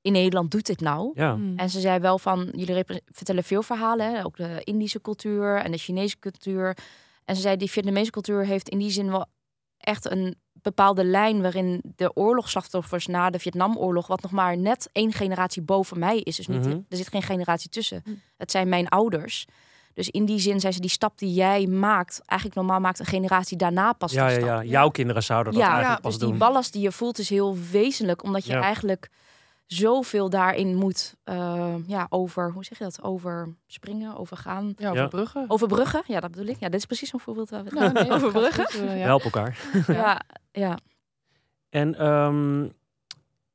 in Nederland doet dit nou? Ja. Hmm. En ze zei wel van, jullie vertellen veel verhalen, hè? ook de Indische cultuur en de Chinese cultuur. En ze zei, die Vietnamese cultuur heeft in die zin wel echt een bepaalde lijn waarin de oorlogsslachtoffers na de Vietnamoorlog, wat nog maar net één generatie boven mij is, dus niet, Mhm. er zit geen generatie tussen. Hm. Het zijn mijn ouders. Dus in die zin zei ze, die stap die jij maakt, eigenlijk normaal maakt een generatie daarna pas Ja, die ja, stap. ja. Jouw kinderen zouden dat Ja, eigenlijk ja, pas Dus die ballast die je voelt is heel wezenlijk, omdat je Ja. eigenlijk zoveel daarin moet eh, ja, over, hoe zeg je dat, over springen, overgaan, Ja, Ja. overbruggen. overbruggen. Ja, dat bedoel ik. Ja, dit is precies zo'n voorbeeld waar we Nou, nee, [LAUGHS] gaat goed, eh, ja. Help elkaar. Ja, ja. En ehm,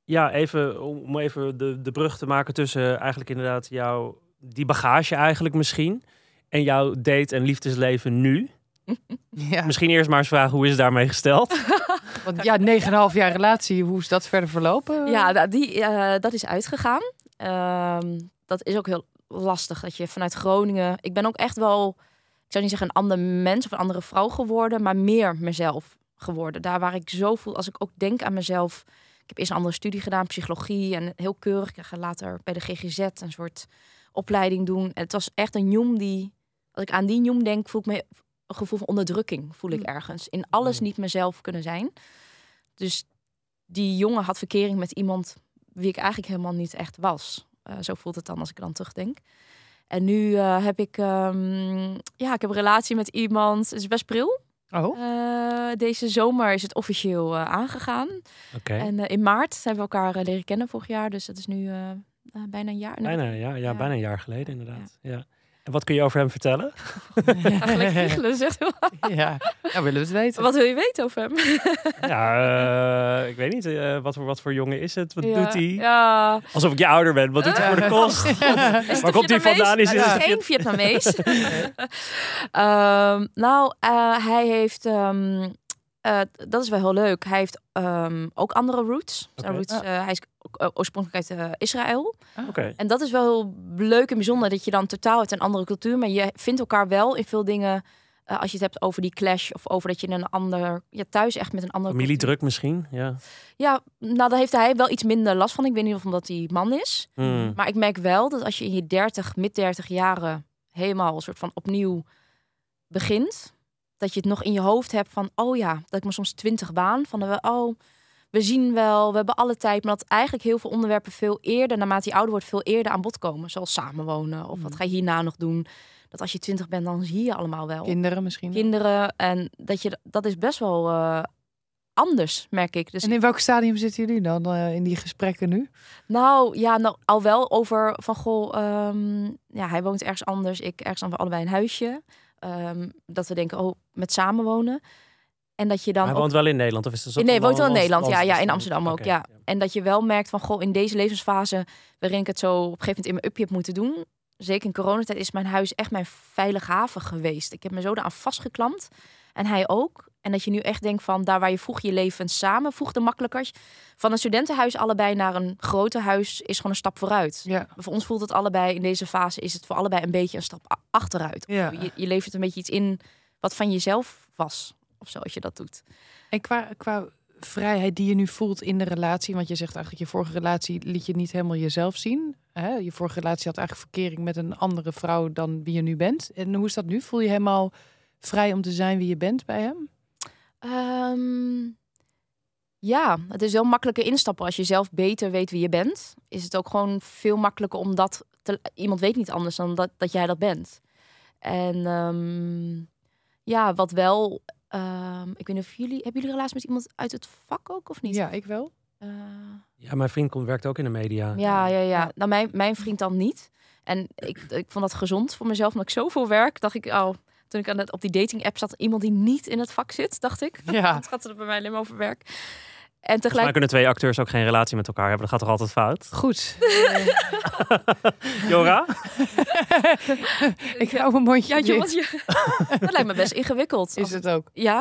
ja, even om even de, de brug te maken tussen eigenlijk inderdaad jouw, die bagage eigenlijk misschien. En jouw date- en liefdesleven nu. [LAUGHS] Ja, Misschien eerst maar eens vragen, hoe is het daarmee gesteld? [LAUGHS] want ja, [LAUGHS] 9,5 jaar relatie, hoe is dat verder verlopen? ja die, eh, dat is uitgegaan. Ehm, dat is ook heel lastig dat je vanuit Groningen. Ik ben ook echt wel, ik zou niet zeggen een ander mens of een andere vrouw geworden, maar meer mezelf geworden. Daar waar ik zo voel, als ik ook denk aan mezelf. Ik heb eerst een andere studie gedaan, psychologie en heel keurig. Ik ga later bij de GGZ een soort opleiding doen. En het was echt een jong die, als ik aan die jong denk, voel ik me een gevoel van onderdrukking. Voel ik Mm. ergens in alles Mm. niet mezelf kunnen zijn. Dus die jongen had verkering met iemand wie ik eigenlijk helemaal niet echt was. Eh, zo voelt het dan als ik dan terugdenk. En nu eh, heb ik, ehm, ja, ik heb een relatie met iemand. Het is best pril. Oh, Eh, deze zomer is het officieel aangegaan. Oké. En in maart hebben we elkaar leren kennen vorig jaar. Dus dat is nu eh, bijna een jaar. Bijna, ja, ja, Ja. bijna een jaar geleden inderdaad. Ja. En wat kun je over hem vertellen? [LAUGHS] Eigenlijk giechelen, zegt hij [LAUGHS] ja. ja, willen we het weten. Wat wil je weten over hem? [LAUGHS] ja, eh, ik weet niet. eh, wat, voor, wat voor jongen is het? Wat Ja, doet hij? Ja. Alsof ik je ouder ben. Wat doet hij voor de kost? Is het Waar komt hij vandaan? Is Nou, het het is geen Vietnamees. Ehm, nou, eh, hij heeft... ehm, eh, dat is wel heel leuk. Hij heeft ehm, ook andere roots. Roots eh, hij is eh, oorspronkelijk uit eh, Israël. Oké. En dat is wel heel leuk en bijzonder dat je dan totaal uit een andere cultuur, maar je vindt elkaar wel in veel dingen. als je het hebt over die clash of over dat je in een ander, ja, thuis echt met een andere cultuur- Familiedruk misschien? Ja. Ja, nou, daar heeft hij wel iets minder last van. Ik weet niet of omdat hij man is. Hmm. Maar ik merk wel dat als je in je 30, mid 30 jaren helemaal een soort van opnieuw begint, dat je het nog in je hoofd hebt van, oh ja, dat ik me soms twintig baan van, eh, oh, we zien wel, we hebben alle tijd, maar dat eigenlijk heel veel onderwerpen veel eerder, naarmate je ouder wordt, veel eerder aan bod komen, zoals samenwonen of wat Mm. ga je hierna nog doen. Dat als je twintig bent, dan zie je allemaal wel Kinderen misschien. kinderen en dat je dat is best wel eh, anders, merk ik. Dus En in welk stadium zitten jullie dan eh, in die gesprekken nu? Nou ja, nou, al wel over van goh, ehm, ja, hij woont ergens anders, ik ergens aan we allebei een huisje. Ehm, dat we denken, oh, met samenwonen. En dat je dan hij ook woont wel in Nederland? Of is het zo- Nee, woont wel in Land- Nederland. Ja, ja, in Amsterdam ook. Ja. En dat je wel merkt van, goh, in deze levensfase waarin ik het zo op een gegeven moment in mijn upje heb moeten doen. Zeker in coronatijd is mijn huis echt mijn veilige haven geweest. Ik heb me zo eraan vastgeklampt. En hij ook. En dat je nu echt denkt van, daar waar je vroeg je leven samen voegde makkelijker. Van een studentenhuis allebei naar een groter huis is gewoon een stap vooruit. Ja. Voor ons voelt het allebei, in deze fase is het voor allebei een beetje een stap achteruit. Ja. Je, je levert een beetje iets in wat van jezelf was. Of zo, als je dat doet. En qua, qua vrijheid die je nu voelt in de relatie? Want je zegt eigenlijk, je vorige relatie liet je niet helemaal jezelf zien. Hè? Je vorige relatie had eigenlijk verkering met een andere vrouw dan wie je nu bent. En hoe is dat nu? Voel je helemaal vrij om te zijn wie je bent bij hem? Ehm, ja, het is wel makkelijker instappen als je zelf beter weet wie je bent. Is het ook gewoon veel makkelijker omdat te, iemand weet niet anders dan dat, dat jij dat bent. En ehm, ja, wat wel, ehm, ik weet niet of jullie, hebben jullie relatie met iemand uit het vak ook of niet? Ja, ik wel. Eh, Ja, mijn vriend komt, werkt ook in de media. ja, ja, ja. Nou, mijn, mijn vriend dan niet. En ik, ik vond dat gezond voor mezelf, omdat ik zoveel werk, dacht ik, oh, toen ik aan het, op die dating app zat, iemand die niet in het vak zit, dacht ik. Ja. [LAUGHS] Het gaat er bij mij alleen maar over werk. En tegelijk, kunnen twee acteurs ook geen relatie met elkaar hebben. Dat gaat toch altijd fout? Goed. [LAUGHS] Jora? [LAUGHS] ik hou mijn mondje ja, jongens, je, dat lijkt me best ingewikkeld. Is het ook. Ja,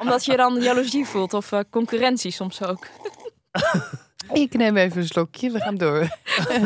omdat je dan jaloezie voelt of eh, concurrentie soms ook. Ik neem even een slokje, we gaan door.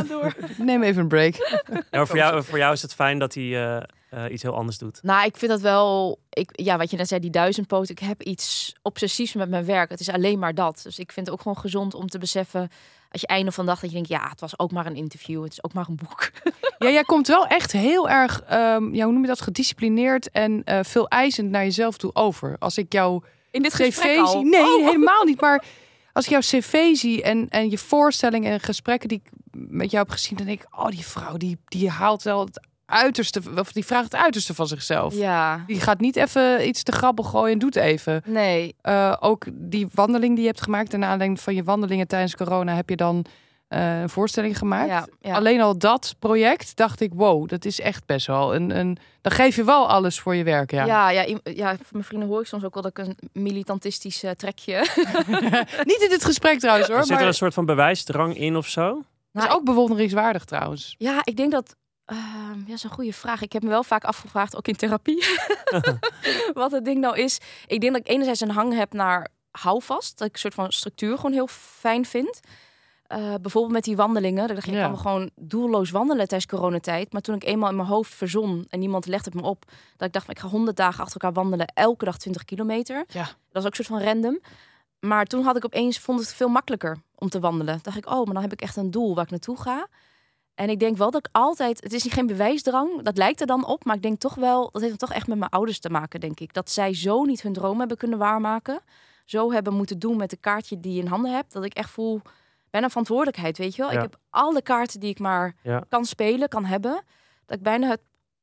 door. Neem even een break. Ja, voor, jou, voor jou is het fijn dat hij eh, eh, iets heel anders doet. Nou, ik vind dat wel. Ik, ja, wat je net zei, die duizendpoot. Ik heb iets obsessiefs met mijn werk. Het is alleen maar dat. Dus ik vind het ook gewoon gezond om te beseffen. Als je einde van de dag dat je denkt, ja, het was ook maar een interview. Het is ook maar een boek. [LAUGHS] Ja, jij komt wel echt heel erg, ehm, ja, hoe noem je dat, gedisciplineerd en eh, veel eisend naar jezelf toe over. Als ik jouw In dit cv gesprek zie, al. nee, Oh. helemaal niet. Maar [LAUGHS] als ik jouw cv zie en, en je voorstellingen en gesprekken die ik met jou heb gezien, dan denk ik, oh, die vrouw, die, die haalt wel het uiterste, of die vraagt het uiterste van zichzelf. Ja. Die gaat niet even iets te grappig gooien en doet even. Nee. Eh, ook die wandeling die je hebt gemaakt, en aanleiding van je wandelingen tijdens corona, heb je dan eh, een voorstelling gemaakt. Ja, ja. Alleen al dat project dacht ik, wow, dat is echt best wel een, een. Dan geef je wel alles voor je werk, ja. Ja, ja, ja, mijn vrienden hoor ik soms ook wel dat ik een militantistisch eh, trekje. [LAUGHS] Niet in dit gesprek trouwens hoor, Zit maar er een het soort van bewijsdrang in of zo? Nou, is ook bewonderingswaardig trouwens. Ja, ik denk dat. Ehm, ja, dat is een goede vraag. Ik heb me wel vaak afgevraagd, ook in therapie, [LAUGHS] [LAUGHS] wat het ding nou is. Ik denk dat ik enerzijds een hang heb naar houvast. Dat ik een soort van structuur gewoon heel fijn vind. Eh, bijvoorbeeld met die wandelingen. Dat ik dacht, ik kan wel gewoon doelloos wandelen tijdens coronatijd. Maar toen ik eenmaal in mijn hoofd verzon en niemand legde het me op, dat ik dacht, ik ga honderd dagen achter elkaar wandelen, elke dag 20 kilometer. Ja. Dat is ook een soort van random. Maar toen had ik opeens, vond het veel makkelijker om te wandelen. Dacht ik, oh, maar dan heb ik echt een doel waar ik naartoe ga. En ik denk wel dat ik altijd, het is geen bewijsdrang, dat lijkt er dan op, maar ik denk toch wel, dat heeft dan toch echt met mijn ouders te maken, denk ik. Dat zij zo niet hun droom hebben kunnen waarmaken, zo hebben moeten doen met de kaartje die je in handen hebt, dat ik echt voel, bijna verantwoordelijkheid, weet je wel. Ja. Ik heb alle kaarten die ik maar Ja. kan spelen, kan hebben, dat ik bijna het,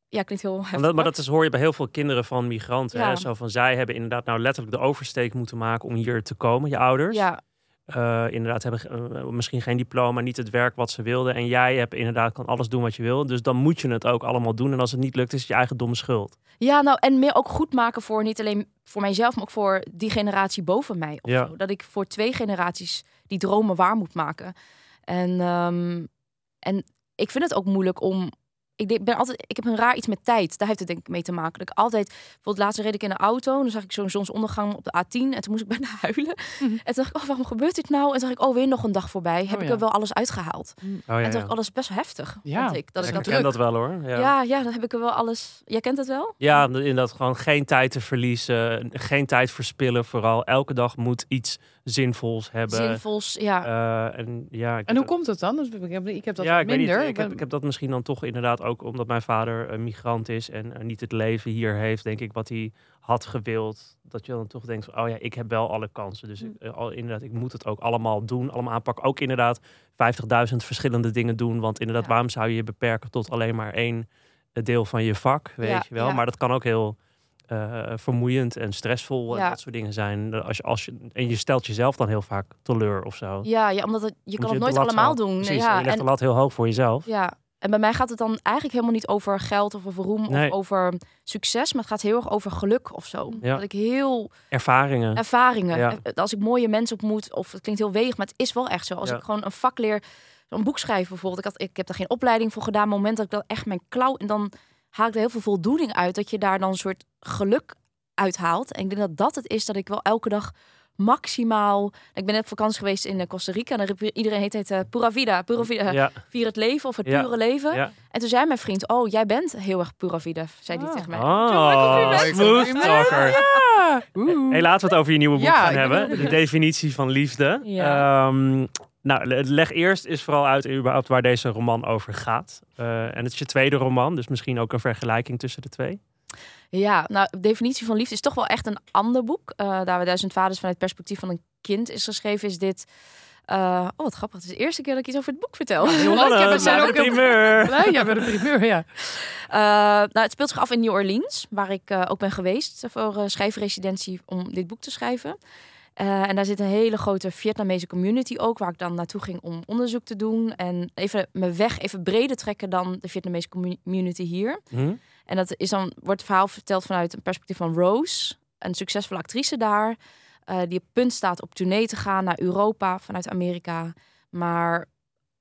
ja, klinkt heel heftig. Maar dat, maar dat is, hoor je bij heel veel kinderen van migranten. Ja. Hè? Zo van, zij hebben inderdaad nou letterlijk de oversteek moeten maken om hier te komen, je ouders. Ja, Eh, inderdaad hebben eh, misschien geen diploma, niet het werk wat ze wilden. En jij hebt inderdaad kan alles doen wat je wil. Dus dan moet je het ook allemaal doen. En als het niet lukt, is het je eigen domme schuld. Ja, nou, en meer ook goed maken voor niet alleen voor mijzelf, maar ook voor die generatie boven mij. Of Ja. zo. Dat ik voor twee generaties die dromen waar moet maken. En, ehm, en ik vind het ook moeilijk om. Ik denk- ben altijd, ik heb een raar iets met tijd. Daar heeft het denk ik mee te maken. Dat ik altijd, bijvoorbeeld laatst reed ik in de auto. En dan zag ik zo'n zonsondergang op de A10. En toen moest ik bijna [LAUGHS] huilen. Mhm. En toen dacht ik, oh, waarom gebeurt dit nou? En toen dacht ik, oh, weer nog een dag voorbij. Heb Oh, ik ja. er wel alles uitgehaald. Oh, ja, En toen dacht ik, oh, dat is best wel heftig. Ja, vond ik. Dat dat ik ik dat ken dat wel hoor. Ja. ja, ja, dan heb ik er wel alles. Jij kent het wel? Ja, inderdaad gewoon geen tijd te verliezen. Geen tijd verspillen vooral. Elke dag moet iets zinvols hebben. Zinvols, ja. Eh, en ja, ik En hoe komt het dan? Dus Ik heb, ik heb dat ja, wat ik weet niet. minder. Ik heb, ik heb dat misschien dan toch inderdaad ook omdat mijn vader een migrant is en eh, niet het leven hier heeft, denk ik, wat hij had gewild. Dat je dan toch denkt, van, oh ja, ik heb wel alle kansen. Dus ik, Hm. eh, al, inderdaad, ik moet het ook allemaal doen, allemaal aanpakken. Ook inderdaad 50.000 verschillende dingen doen. Want inderdaad, Ja. waarom zou je je beperken tot alleen maar één eh, deel van je vak, weet Ja, je wel? ja. Maar dat kan ook heel eh, vermoeiend en stressvol en Ja. dat soort dingen zijn. Als je, als je, en je stelt jezelf dan heel vaak teleur of zo. Ja, ja omdat het, je kan het nooit allemaal doen. Precies, ja, en je legt en, de lat heel hoog voor jezelf. ja, en bij mij gaat het dan eigenlijk helemaal niet over geld of over roem Nee. of over succes, maar het gaat heel erg over geluk of zo. Ja. Dat ik heel Ervaringen. ervaringen, Ja. eh, als ik mooie mensen ontmoet, of het klinkt heel weeg, maar het is wel echt zo. Als Ja. ik gewoon een vak leer, een boek schrijven bijvoorbeeld, ik, had, ik heb daar geen opleiding voor gedaan, maar op het moment dat ik dat echt mijn klauw, en dan haal ik er heel veel voldoening uit, dat je daar dan een soort geluk uithaalt. En ik denk dat dat het is dat ik wel elke dag maximaal. Ik ben net op vakantie geweest in eh, Costa Rica. En dan iedereen heet het eh, pura vida, pura vida, ja, vier het leven of het Ja. pure leven. ja. En toen zei mijn vriend, oh, jij bent heel erg pura vida, zei hij Ah. tegen mij. Oh, smooth talker. Hey, laten we het over je nieuwe boek Ja, gaan hebben. De definitie van liefde. Ja. Nou, le- leg eerst eens vooral uit überhaupt waar deze roman over gaat. Eh, en het is je tweede roman, dus misschien ook een vergelijking tussen de twee. Ja, nou, de definitie van liefde is toch wel echt een ander boek. Eh, daar we Duizend Vaders vanuit het perspectief van een kind is geschreven, is dit... eh, oh, wat grappig. Het is de eerste keer dat ik iets over het boek vertel. Ja, we zijn maar ook de heel primeur. blij. Ja, een primeur, ja. Eh, nou, het speelt zich af in New Orleans, waar ik eh, ook ben geweest voor een schrijfresidentie om dit boek te schrijven. Eh, en daar zit een hele grote Vietnamese community ook, waar ik dan naartoe ging om onderzoek te doen. En even mijn weg even breder trekken dan de Vietnamese commu- community hier. Hm? En dat is dan, wordt het verhaal verteld vanuit een perspectief van Rose, een succesvolle actrice daar, eh, die op punt staat op tournee te gaan naar Europa vanuit Amerika, maar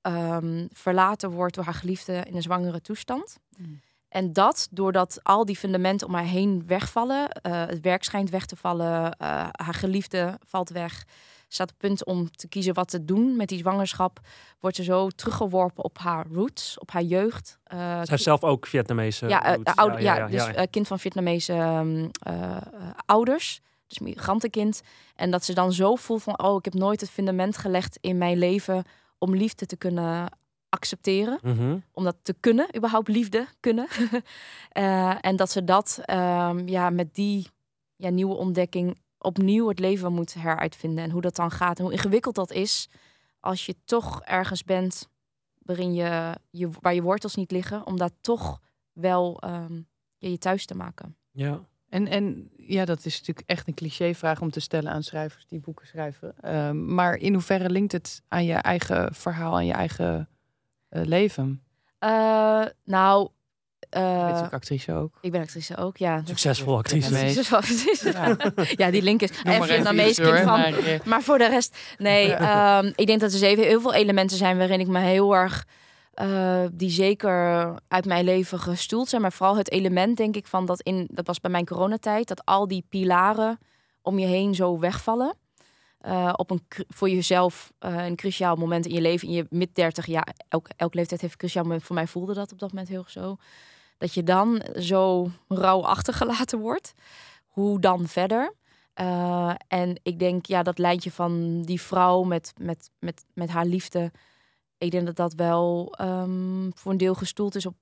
ehm, verlaten wordt door haar geliefde in een zwangere toestand. Mm. En dat doordat al die fundamenten om haar heen wegvallen, eh, het werk schijnt weg te vallen, eh, haar geliefde valt weg, staat op punt om te kiezen wat te doen met die zwangerschap, wordt ze zo teruggeworpen op haar roots, op haar jeugd. Eh, Zij heeft zelf ook Vietnamese ja, oude- ja, ja, dus ja. kind van Vietnamese ehm, eh, eh, ouders. Dus migrantenkind. En dat ze dan zo voelt van... oh, ik heb nooit het fundament gelegd in mijn leven... om liefde te kunnen accepteren. Mhm. Om dat te kunnen, überhaupt liefde kunnen. [LAUGHS] Eh, en dat ze dat ehm, ja, met die ja, nieuwe ontdekking... opnieuw het leven moet heruitvinden. En hoe dat dan gaat en hoe ingewikkeld dat is... als je toch ergens bent waarin je, je, waar je wortels niet liggen... om daar toch wel ehm, ja, je thuis te maken. ja. En, en ja, dat is natuurlijk echt een clichévraag om te stellen aan schrijvers die boeken schrijven. Ehm, maar in hoeverre linkt het aan je eigen verhaal, aan je eigen leven? Eh, nou, Je bent eh, natuurlijk actrice ook. ik ben actrice ook, ja. Succesvol actrice. Nee. Succesvol actrice. Ja. [LAUGHS] ja, die link is. Noem En maar even hoor. kind van. Maar, eh, Maar voor de rest, nee. [LAUGHS] ehm, ik denk dat er zeven heel veel elementen zijn waarin ik me heel erg. eh, die zeker uit mijn leven gestoeld zijn. Maar vooral het element, denk ik, van dat in. Dat was bij mijn coronatijd. Dat al die pilaren om je heen zo wegvallen. Eh, op een voor jezelf eh, een cruciaal moment in je leven, in je mid 30 jaar. Elke, leeftijd heeft een cruciaal moment. Voor mij voelde dat op dat moment heel zo. Dat je dan zo rauw achtergelaten wordt. Hoe dan verder? Eh, en ik denk, ja, dat lijntje van die vrouw met, met, met, met haar liefde. Ik denk dat dat wel ehm, voor een deel gestoeld is op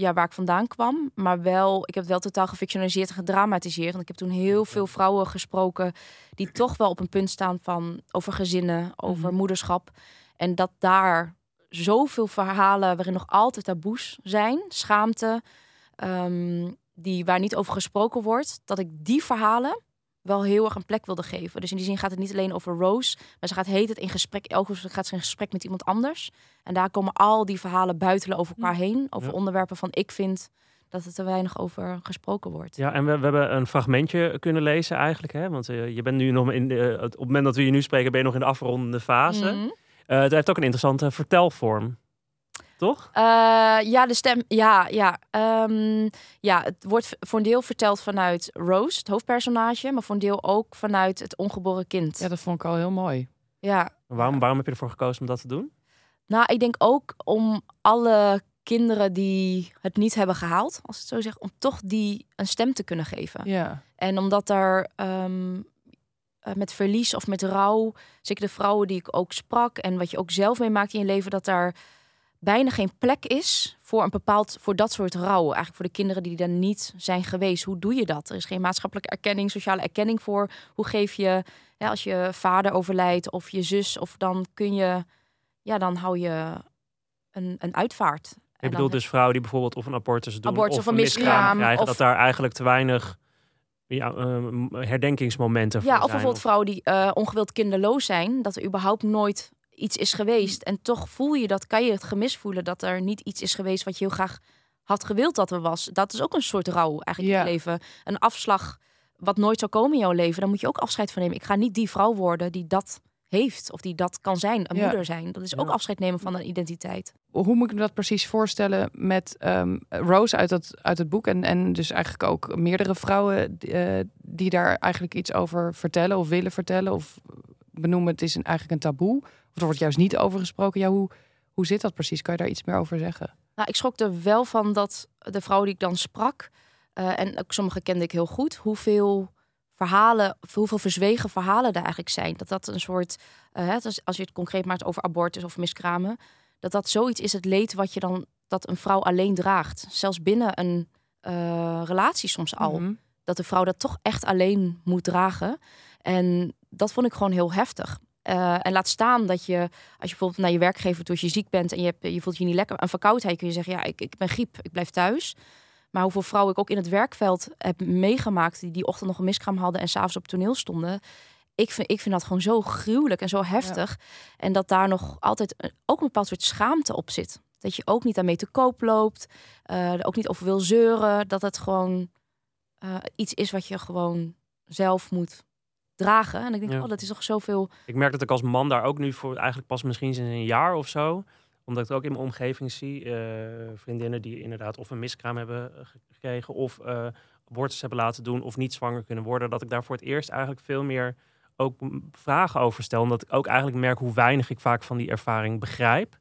ja, waar ik vandaan kwam. Maar wel, ik heb het wel totaal gefictionaliseerd en gedramatiseerd. Want ik heb toen heel veel vrouwen gesproken die [CLEARS THROAT] toch wel op een punt staan van over gezinnen, over Mhm. moederschap. En dat daar zoveel verhalen waarin nog altijd taboes zijn, schaamte, ehm, die, waar niet over gesproken wordt, dat ik die verhalen wel heel erg een plek wilde geven. Dus in die zin gaat het niet alleen over Rose, maar ze gaat heet het in gesprek. Elke gaat ze in gesprek met iemand anders. En daar komen al die verhalen buitelen over elkaar heen, over Ja. onderwerpen van ik vind dat er te weinig over gesproken wordt. Ja, en we, we hebben een fragmentje kunnen lezen eigenlijk. Hè? Want eh, je bent nu nog in de, op het moment dat we je nu spreken, ben je nog in de afrondende fase. Mhm. Eh, het heeft ook een interessante vertelvorm. Toch? Eh, ja, de stem. Ja, ja. Ehm, ja, het wordt voor een deel verteld vanuit Rose, het hoofdpersonage, maar voor een deel ook vanuit het ongeboren kind. Ja, dat vond ik al heel mooi. Ja. Waarom, waarom heb je ervoor gekozen om dat te doen? Nou, ik denk ook om alle kinderen die het niet hebben gehaald, als ik het zo zeg, om toch die een stem te kunnen geven. Ja. En omdat er ehm, eh, met verlies of met rouw, zeker de vrouwen die ik ook sprak en wat je ook zelf meemaakt in je leven, dat daar bijna geen plek is voor een bepaald, voor dat soort rouw. Eigenlijk voor de kinderen die er niet zijn geweest. Hoe doe je dat? Er is geen maatschappelijke erkenning, sociale erkenning voor. Hoe geef je, ja, als je vader overlijdt of je zus, of dan kun je, ja, dan hou je een, een uitvaart. Ik bedoel dus vrouwen die bijvoorbeeld of een abortus doen Abortus of of een miskraam krijgen. of- Dat daar eigenlijk te weinig ja, ehm, herdenkingsmomenten voor Ja, of zijn. bijvoorbeeld vrouwen die eh, ongewild kinderloos zijn, dat er überhaupt nooit iets is geweest. En toch voel je dat, kan je het gemis voelen dat er niet iets is geweest wat je heel graag had gewild dat er was. Dat is ook een soort rouw eigenlijk Ja. in je leven. Een afslag wat nooit zou komen in jouw leven. Dan moet je ook afscheid van nemen. Ik ga niet die vrouw worden die dat heeft of die dat kan zijn, een Ja. moeder zijn. Dat is ook Ja. afscheid nemen van een identiteit. Hoe moet ik me dat precies voorstellen met ehm, Rose uit, dat, uit het boek en, en dus eigenlijk ook meerdere vrouwen eh, die daar eigenlijk iets over vertellen of willen vertellen of benoemen het is een, eigenlijk een taboe of er wordt juist niet over gesproken. Ja, hoe, hoe zit dat precies? Kan je daar iets meer over zeggen? Nou, ik schrok er wel van dat de vrouwen die ik dan sprak, eh, en ook sommige kende ik heel goed, hoeveel verhalen, hoeveel verzwegen verhalen er eigenlijk zijn. Dat dat een soort, uh, hè, als, je het concreet maakt over abortus of miskramen, dat dat zoiets is het leed wat je dan dat een vrouw alleen draagt. Zelfs binnen een uh, relatie soms al. Mhm. Dat de vrouw dat toch echt alleen moet dragen. En dat vond ik gewoon heel heftig. Uh, en laat staan dat je, als je bijvoorbeeld naar je werkgever toe, als je ziek bent en je, hebt, je voelt je niet lekker, een verkoudheid, kun je zeggen, ja, ik, ik ben griep, ik blijf thuis. Maar hoeveel vrouwen ik ook in het werkveld heb meegemaakt die die ochtend nog een miskraam hadden en s'avonds op toneel stonden. Ik vind, ik vind dat gewoon zo gruwelijk en zo heftig. En dat daar nog altijd een, ook een bepaald soort schaamte op zit. Dat je ook niet aan mee te koop loopt, uh, er ook niet over wil zeuren. Dat het gewoon uh, iets is wat je gewoon zelf moet dragen. En ik denk, Ja. oh, dat is toch zoveel. Ik merk dat ik als man daar ook nu voor eigenlijk pas misschien sinds een jaar of zo. Omdat ik het ook in mijn omgeving zie. eh, vriendinnen die inderdaad of een miskraam hebben gekregen. Of eh abortus hebben laten doen. Of niet zwanger kunnen worden. Dat ik daar voor het eerst eigenlijk veel meer ook vragen over stel. Omdat ik ook eigenlijk merk hoe weinig ik vaak van die ervaring begrijp.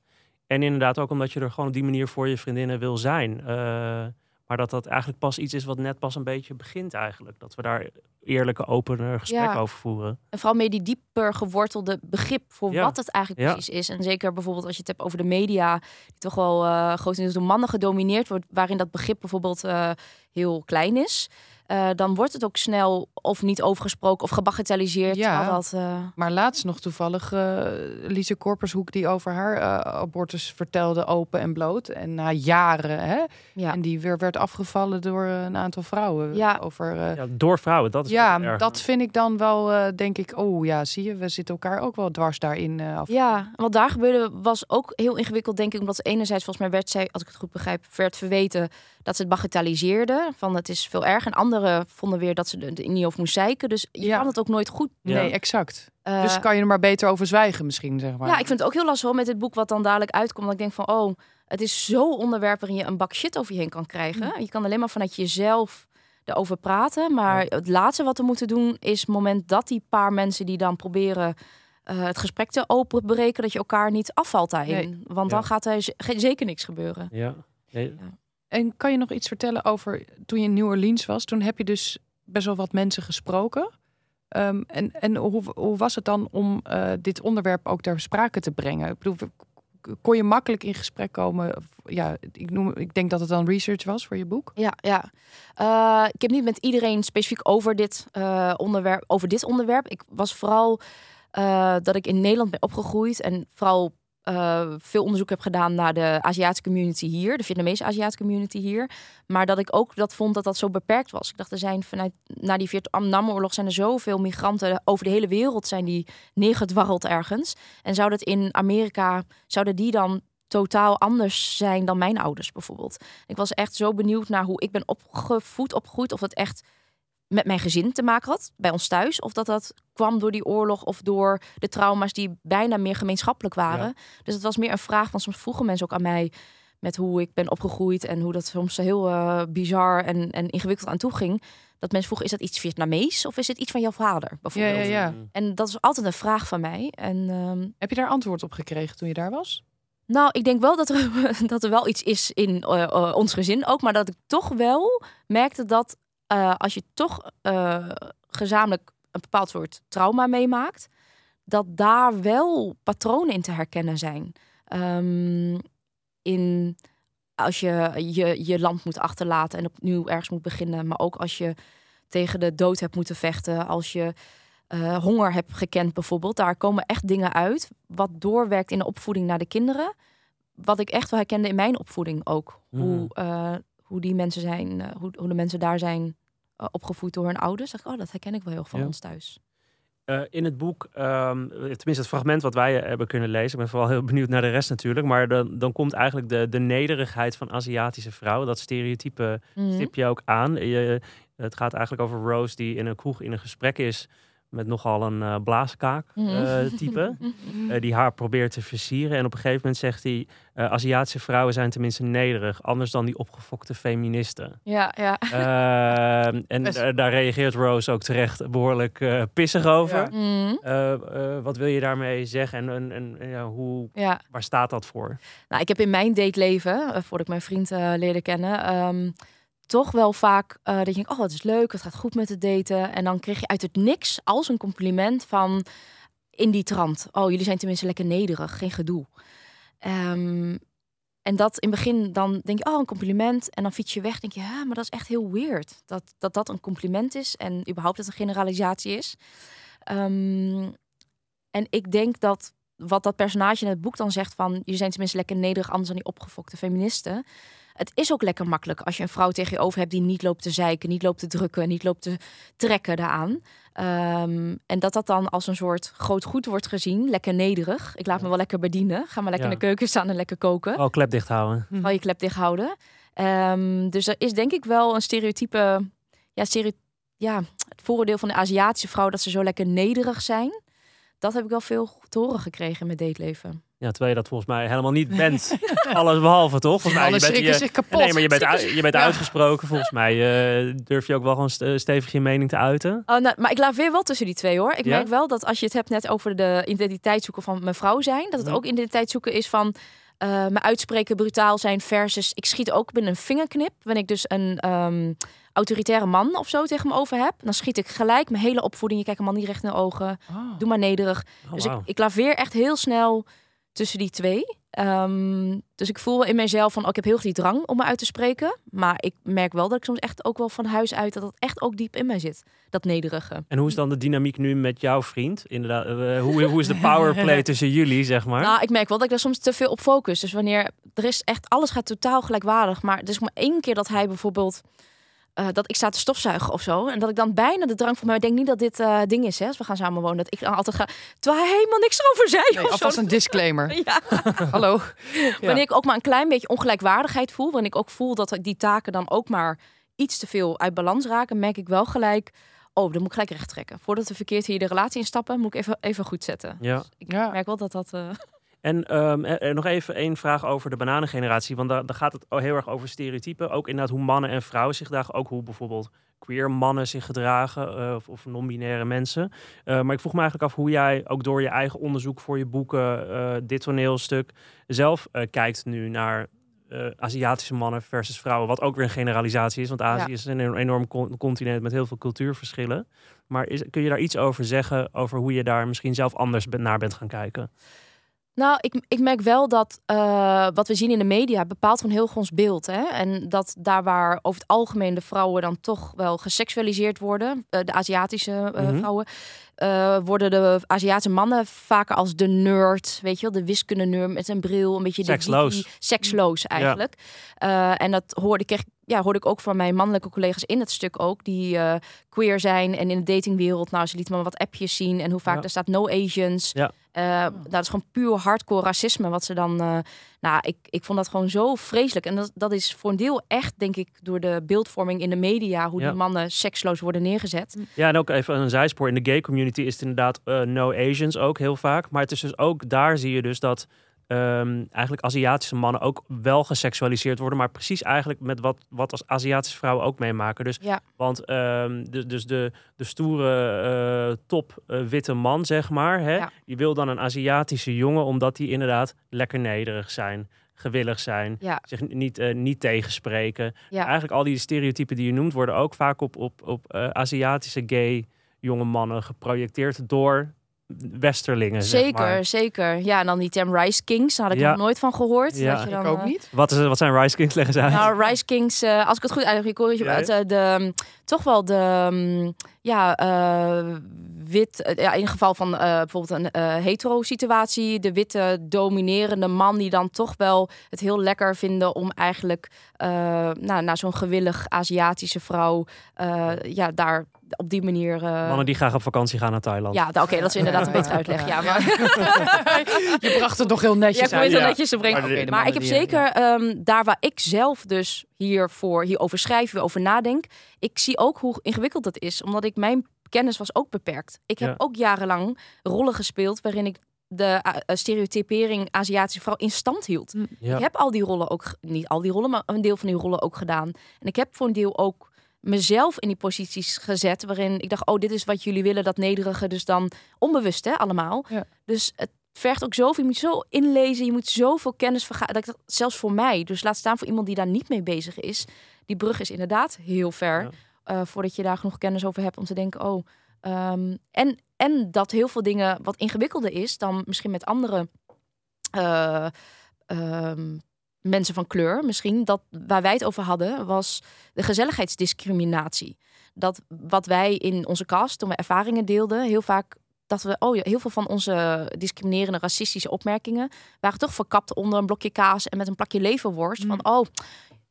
En inderdaad ook omdat je er gewoon op die manier voor je vriendinnen wil zijn. Eh, maar dat dat eigenlijk pas iets is wat net pas een beetje begint eigenlijk. Dat we daar eerlijke, opene gesprekken Ja. over voeren. En vooral meer die dieper gewortelde begrip voor Ja. wat het eigenlijk Ja. precies is. En zeker bijvoorbeeld als je het hebt over de media, die toch wel eh grotendeels door mannen gedomineerd wordt, waarin dat begrip bijvoorbeeld eh, heel klein is. Eh, dan wordt het ook snel of niet overgesproken of gebagatelliseerd. Ja. dat, eh, Maar laatst nog toevallig uh, Lise Korpershoek die over haar uh, abortus vertelde, open en bloot. En na jaren, hè? ja. En die weer werd afgevallen door een aantal vrouwen. Ja. Over, uh, Ja, door vrouwen, dat is ja, dat vind ik dan wel, uh, denk ik, oh ja, zie je, we zitten elkaar ook wel dwars daarin. Uh, af. Ja, wat daar gebeurde was ook heel ingewikkeld, denk ik. Omdat enerzijds, volgens mij werd zij, als ik het goed begrijp, werd verweten dat ze het bagatelliseerde. Van het is veel erg. En anderen vonden weer dat ze er niet over moest zeiken. Dus je Ja. kan het ook nooit goed Ja. Nee, exact. Uh, dus kan je er maar beter over zwijgen misschien, zeg maar. Ja, ik vind het ook heel lastig hoor, met dit boek wat dan dadelijk uitkomt. Dat ik denk van, oh, het is zo'n onderwerp waarin je een bak shit over je heen kan krijgen. Mm. Je kan alleen maar vanuit jezelf erover praten. Maar het laatste wat we moeten doen is het moment dat die paar mensen die dan proberen uh, het gesprek te openbreken, dat je elkaar niet afvalt daarin. Nee. Want Ja. dan gaat er zeker niks gebeuren. Ja. Nee, En kan je nog iets vertellen over toen je in New Orleans was? Toen heb je dus best wel wat mensen gesproken. Um, en en hoe, hoe was het dan om uh, dit onderwerp ook ter sprake te brengen? Ik bedoel, kon je makkelijk in gesprek komen? Ja, ik, noem, ik denk dat het dan research was voor je boek. Ja, ja. Uh, ik heb niet met iedereen specifiek over dit, uh, onderwerp, over dit onderwerp. Ik was vooral dat ik in Nederland ben opgegroeid en vooral uh, veel onderzoek heb gedaan naar de Aziatische community hier, de Vietnamese Aziatische community hier. Maar dat ik ook dat vond dat dat zo beperkt was. Ik dacht, er zijn vanuit na die Vietnamoorlog zijn er zoveel migranten over de hele wereld zijn die neergedwarreld ergens. En zou dat in Amerika, zouden die dan totaal anders zijn dan mijn ouders bijvoorbeeld? Ik was echt zo benieuwd naar hoe ik ben opgevoed, opgegroeid, of het echt met mijn gezin te maken had, bij ons thuis. Of dat dat kwam door die oorlog of door de trauma's die bijna meer gemeenschappelijk waren. Ja. Dus het was meer een vraag, want soms vroegen mensen ook aan mij met hoe ik ben opgegroeid en hoe dat soms heel uh, bizar en, en ingewikkeld aan toe ging. Dat mensen vroegen, is dat iets Vietnamees of is het iets van jouw vader? Bijvoorbeeld? Ja, ja, ja. En dat is altijd een vraag van mij. En, um, Heb je daar antwoord op gekregen toen je daar was? Nou, ik denk wel dat er, [LAUGHS] dat er wel iets is in uh, uh, ons gezin ook. Maar dat ik toch wel merkte dat uh, als je toch uh, gezamenlijk een bepaald soort trauma meemaakt, dat daar wel patronen in te herkennen zijn. Um, in als je, je je land moet achterlaten en opnieuw ergens moet beginnen, maar ook als je tegen de dood hebt moeten vechten, als je uh, honger hebt gekend bijvoorbeeld, daar komen echt dingen uit wat doorwerkt in de opvoeding naar de kinderen. Wat ik echt wel herkende in mijn opvoeding ook. Mm. Hoe, uh, hoe die mensen zijn, uh, hoe, hoe de mensen daar zijn uh, opgevoed door hun ouders. Dacht ik, oh, dat herken ik wel heel van Ja. ons thuis. Uh, in het boek, um, tenminste het fragment wat wij hebben kunnen lezen, ik ben vooral heel benieuwd naar de rest natuurlijk, maar dan, dan komt eigenlijk de, de nederigheid van Aziatische vrouwen, dat stereotype mm. stip je ook aan. Je, het gaat eigenlijk over Rose die in een kroeg in een gesprek is met nogal een uh, blaaskaak uh, type. uh, [LAUGHS] die haar probeert te versieren. En op een gegeven moment zegt hij... Aziatische vrouwen zijn tenminste nederig. Anders dan die opgefokte feministen. Ja, ja. Ehm, [LAUGHS] en daar reageert Rose ook terecht behoorlijk pissig over. Ja. Mm. wat wil je daarmee zeggen? En, en, hoe, ja. waar staat dat voor? Nou, ik heb in mijn dateleven, voordat ik mijn vriend leerde kennen... Um, toch wel vaak eh, dat je denkt, oh, het is leuk, het gaat goed met het daten. En dan kreeg je uit het niks als een compliment van in die trant. Oh, jullie zijn tenminste lekker nederig, geen gedoe. Ehm, en dat in het begin dan denk je, oh, een compliment. En dan fiets je weg, denk je, ja, maar dat is echt heel weird. Dat dat, dat een compliment is en überhaupt dat een generalisatie is. Ehm, en ik denk dat wat dat personage in het boek dan zegt van... jullie zijn tenminste lekker nederig, anders dan die opgefokte feministen. Het is ook lekker makkelijk als je een vrouw tegen je over hebt... die niet loopt te zeiken, niet loopt te drukken, niet loopt te trekken daaraan. Ehm, en dat dat dan als een soort groot goed wordt gezien. Lekker nederig. Ik laat me wel lekker bedienen. Ga maar lekker Ja. in de keuken staan en lekker koken. Oh, klep dicht houden. Al je klep dicht houden. Ehm, dus er is denk ik wel een stereotype... Ja, stereo, ja, het vooroordeel van de Aziatische vrouw... dat ze zo lekker nederig zijn. Dat heb ik wel veel te horen gekregen in mijn dateleven. Ja, terwijl je dat volgens mij helemaal niet [LAUGHS] bent. Alles behalve, toch? Volgens mij, Alle je bent, schrikken je, zich kapot. nee, maar je bent, uit- je bent Ja. uitgesproken. Volgens mij eh, durf je ook wel gewoon st- stevig je mening te uiten. Oh, nou, maar ik laat weer wel tussen die twee hoor. Ik Ja? merk wel dat als je het hebt net over de identiteit zoeken van mijn vrouw zijn, dat het Ja. ook identiteit zoeken is van eh mijn uitspreken brutaal zijn versus ik schiet ook binnen een vingerknip. Wanneer ik dus een ehm, autoritaire man of zo tegen me over heb, dan schiet ik gelijk mijn hele opvoeding. Je kijkt een man niet recht in de ogen. Oh. Doe maar nederig. Oh, dus ik, wauw. ik laveer echt heel snel tussen die twee. Ehm, dus ik voel wel in mezelf van, oh, ik heb heel erg die drang om me uit te spreken. Maar ik merk wel dat ik soms echt ook wel van huis uit, dat dat echt ook diep in mij zit. Dat nederige. En hoe is dan de dynamiek nu met jouw vriend? Inderdaad, eh, hoe, hoe is de powerplay [LAUGHS] tussen jullie, zeg maar? Nou, ik merk wel dat ik daar soms te veel op focus. Dus wanneer er is echt alles gaat totaal gelijkwaardig. Maar er is maar één keer dat hij bijvoorbeeld eh, dat ik sta te stofzuigen of zo. En dat ik dan bijna de drang van mij denk niet dat dit eh, ding is. Hè, als we gaan samen wonen. Dat ik dan altijd ga. Terwijl hij helemaal niks erover zei. Nee, alvast zo. een disclaimer. [LAUGHS] Ja. Hallo. [LAUGHS] Wanneer ik ook maar een klein beetje ongelijkwaardigheid voel. Wanneer ik ook voel dat die taken dan ook maar iets te veel uit balans raken. Merk ik wel gelijk. Oh, dan moet ik gelijk recht trekken. Voordat we verkeerd hier de relatie instappen, moet ik even, even goed zetten. Ja. Ik Ja. merk wel dat dat. eh, En ehm, er- er nog even één vraag over de bananengeneratie. Want daar, daar gaat het heel erg over stereotypen. Ook inderdaad hoe mannen en vrouwen zich dragen. Ook hoe bijvoorbeeld queer mannen zich gedragen. eh, of, of non-binaire mensen. Eh, maar ik vroeg me eigenlijk af hoe jij ook door je eigen onderzoek voor je boeken, eh, dit toneelstuk, zelf eh, kijkt nu naar eh, Aziatische mannen versus vrouwen. Wat ook weer een generalisatie is. Want Azië Ja. is een enorm con- continent met heel veel cultuurverschillen. Maar is, kun je daar iets over zeggen? Over hoe je daar misschien zelf anders ben- naar bent gaan kijken? Nou, ik, ik merk wel dat eh, wat we zien in de media bepaalt gewoon heel ons beeld. Hè? En dat daar waar over het algemeen de vrouwen dan toch wel geseksualiseerd worden, eh, de Aziatische eh, Mhm. vrouwen, worden de Aziatische mannen vaker als de nerd, weet je wel, de wiskunde nerd met een bril, een beetje Seksloos. seksloos eigenlijk. Eh, en dat hoorde ik, echt, ja, hoorde ik ook van mijn mannelijke collega's in het stuk ook, die eh, queer zijn en in de datingwereld. Nou, ze lieten me wat appjes zien en hoe vaak Ja. er staat no Asians. Ja. Eh, dat is gewoon puur hardcore racisme wat ze dan. eh, nou, ik, ik vond dat gewoon zo vreselijk. En dat, dat is voor een deel echt, denk ik, door de beeldvorming in de media, hoe Ja. die mannen seksloos worden neergezet. Ja, en ook even een zijspoor. In de gay community is het inderdaad no Asians ook heel vaak. Maar het is dus ook daar zie je dus dat ehm, eigenlijk Aziatische mannen ook wel geseksualiseerd worden. Maar precies eigenlijk met wat, wat als Aziatische vrouwen ook meemaken. Dus, Ja. Want ehm, de, dus de, de stoere eh, top eh, witte man, zeg maar. Hè, Ja. Die wil dan een Aziatische jongen omdat die inderdaad lekker nederig zijn. Gewillig zijn. Ja, Zich niet, eh, niet tegenspreken. ja. Eigenlijk al die stereotypen die je noemt worden ook vaak op, op, op eh, Aziatische gay jonge mannen geprojecteerd door westerlingen. zeg zeker, maar. zeker. Ja, en dan die term Rice Kings, daar had ik Ja. nog nooit van gehoord. Ja. dat je Ik dan, ook eh, niet. Wat, is, wat zijn Rice Kings? Leggen ze uit. Nou, Rice Kings, eh, als ik het goed uitleg, ik hoor je Ja, uit, eh, de, toch wel de, mm, ja, eh, wit, eh, ja, in het geval van eh, bijvoorbeeld een eh, hetero situatie, de witte dominerende man die dan toch wel het heel lekker vinden om eigenlijk eh, nou, naar zo'n gewillig Aziatische vrouw, eh, ja, daar op die manier. Mannen die graag op vakantie gaan naar Thailand. ja, oké, dat is inderdaad een betere uitleg. Ja, maar [LAUGHS] Je bracht het nog heel ja, netjes uit. Ja. netjes te brengen. Maar maar ik heb zeker ehm, daar waar ik zelf dus hiervoor, hierover schrijf, weer over nadenk. Ik zie ook hoe ingewikkeld dat is, omdat ik mijn kennis was ook beperkt. Ik heb Ja. ook jarenlang rollen gespeeld waarin ik de eh, eh, stereotypering Aziatische vrouw in stand hield. Ja. Ik heb al die rollen ook, niet al die rollen, maar een deel van die rollen ook gedaan. En ik heb voor een deel ook mezelf in die posities gezet waarin ik dacht, oh, dit is wat jullie willen, dat nederige. Dus dan onbewust, hè, allemaal. Ja. Dus het, vergt ook zoveel. Je moet zo inlezen, je moet zoveel kennis vergaren. Dat ik dacht, zelfs voor mij, dus laat staan voor iemand die daar niet mee bezig is. Die brug is inderdaad heel ver. Ja. eh, voordat je daar genoeg kennis over hebt om te denken, oh. ehm, en, en dat heel veel dingen wat ingewikkelder is dan misschien met andere eh, ehm, mensen van kleur. Misschien dat waar wij het over hadden, was de gezelligheidsdiscriminatie. Dat wat wij in onze cast, toen we ervaringen deelden, heel vaak dat we, oh ja, heel veel van onze discriminerende racistische opmerkingen waren toch verkapt onder een blokje kaas en met een plakje leverworst. Van, oh,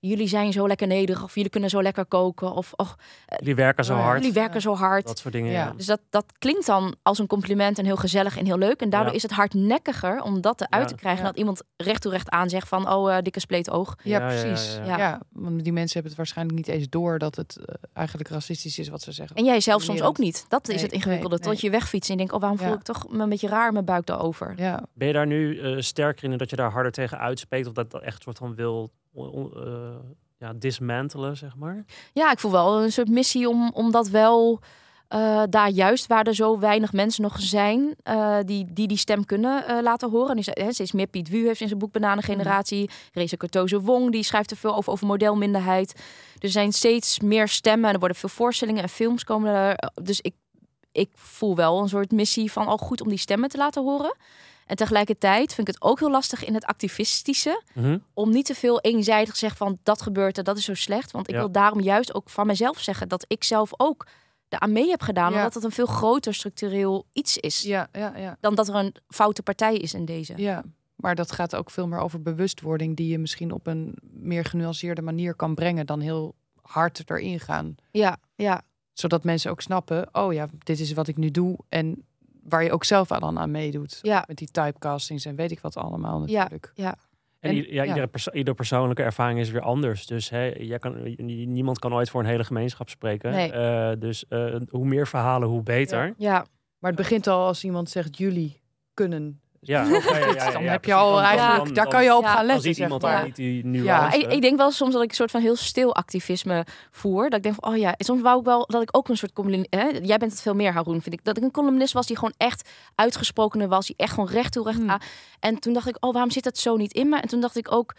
jullie zijn zo lekker nederig of jullie kunnen zo lekker koken of oh, Jullie werken zo hard. jullie werken zo hard. Dat soort dingen. Ja. Ja. Dus dat, dat klinkt dan als een compliment en heel gezellig en heel leuk. En daardoor Ja. is het hardnekkiger om dat eruit Ja. te krijgen. Ja. Dat iemand recht toe recht aan zegt van, oh, eh, dikke spleet oog. Ja, Ja, ja, ja, precies. ja, Ja, ja. want die mensen hebben het waarschijnlijk niet eens door dat het eh, eigenlijk racistisch is wat ze zeggen. En jij zelf soms ook niet. Dat is het ingewikkelde. nee, Tot je wegfietst en je denkt, oh, waarom voel ik toch me een beetje raar mijn buik daarover? Ja, Ben je daar nu eh, sterker in dat je daar harder tegen uitspreekt? Of dat dat echt soort van wil eh, ja, dismantelen, zeg maar? Ja, ik voel wel een soort missie om, om dat wel eh, daar juist waar er zo weinig mensen nog zijn eh, die, die die stem kunnen laten horen. Nu, hè, steeds meer Piet Wu heeft in zijn boek Bananengeneratie. Reza Kartoze Wong die schrijft er veel over, over modelminderheid. Er zijn steeds meer stemmen en er worden veel voorstellingen en films komen er. Dus ik, ik voel wel een soort missie van al goed om die stemmen te laten horen. En tegelijkertijd vind ik het ook heel lastig in het activistische Mhm. om niet te veel eenzijdig te zeggen van dat gebeurt en dat is zo slecht. Want ik Ja. wil daarom juist ook van mezelf zeggen dat ik zelf ook aan mee heb gedaan. Ja. Omdat het een veel groter structureel iets is ja, ja, ja, dan dat er een foute partij is in deze. ja. Maar dat gaat ook veel meer over bewustwording die je misschien op een meer genuanceerde manier kan brengen dan heel hard erin gaan. Ja, ja, Zodat mensen ook snappen, oh ja, dit is wat ik nu doe. En waar je ook zelf aan aan meedoet. ja, Met die typecastings en weet ik wat allemaal Ja. natuurlijk. ja. En, En- ja, ja. Iedere, perso- iedere persoonlijke ervaring is weer anders. Dus hè, jij kan, niemand kan ooit voor een hele gemeenschap spreken. Nee. Eh, dus eh, hoe meer verhalen, hoe beter. Ja, ja. Maar het begint al als iemand zegt jullie kunnen. Ja, [LAUGHS] ja, ja, ja, dan heb je al eigenlijk, dan- daar kan je op gaan Dan letten. ziet iemand niet die nuance. Ja, Ik, ik denk wel soms dat ik een soort van heel stil activisme voer. Dat ik denk van, oh ja, soms wou ik wel dat ik ook een soort columnist... Hè? Jij bent het veel meer, Haroon, vind ik. Dat ik een columnist was die gewoon echt uitgesproken was. Die echt gewoon recht toe, recht Hmm. aan. En toen dacht ik, oh, waarom zit dat zo niet in me? En toen dacht ik ook,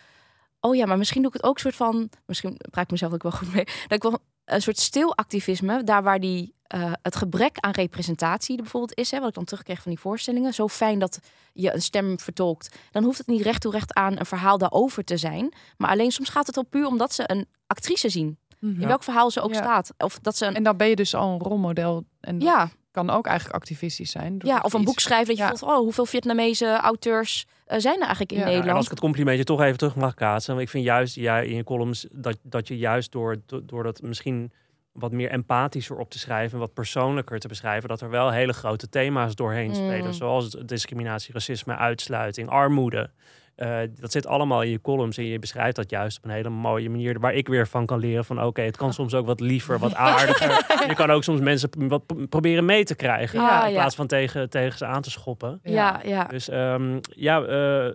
oh ja, maar misschien doe ik het ook soort van... Misschien praat ik mezelf ook wel goed mee. Dat ik wel een soort stil activisme, daar waar die... eh, het gebrek aan representatie er bijvoorbeeld is, hè, wat ik dan terugkreeg van die voorstellingen. Zo fijn dat je een stem vertolkt. Dan hoeft het niet recht toe recht aan een verhaal daarover te zijn. Maar alleen soms gaat het al puur omdat ze een actrice zien. Mhm. In welk verhaal ze ook Ja. staat. Of dat ze een. En dan ben je dus al een rolmodel. En Ja, kan ook eigenlijk activistisch zijn. ja, of een boek schrijven dat je Ja. voelt, oh, hoeveel Vietnamese auteurs eh, zijn er eigenlijk in Ja, Ja, en Nederland? als ik het complimentje toch even terug mag kaatsen. Want ik vind juist jij in je columns dat, dat je juist door, do- door dat misschien wat meer empathischer op te schrijven, wat persoonlijker te beschrijven, dat er wel hele grote thema's doorheen Mm. spelen. Zoals discriminatie, racisme, uitsluiting, armoede. Eh, dat zit allemaal in je columns en je beschrijft dat juist op een hele mooie manier. Waar ik weer van kan leren van oké, het kan soms ook wat liever, wat [LAUGHS] aardiger. je kan ook soms mensen wat proberen mee te krijgen. Ja, in ja. plaats van tegen, tegen ze aan te schoppen. ja, ja. Dus ehm, ja, eh,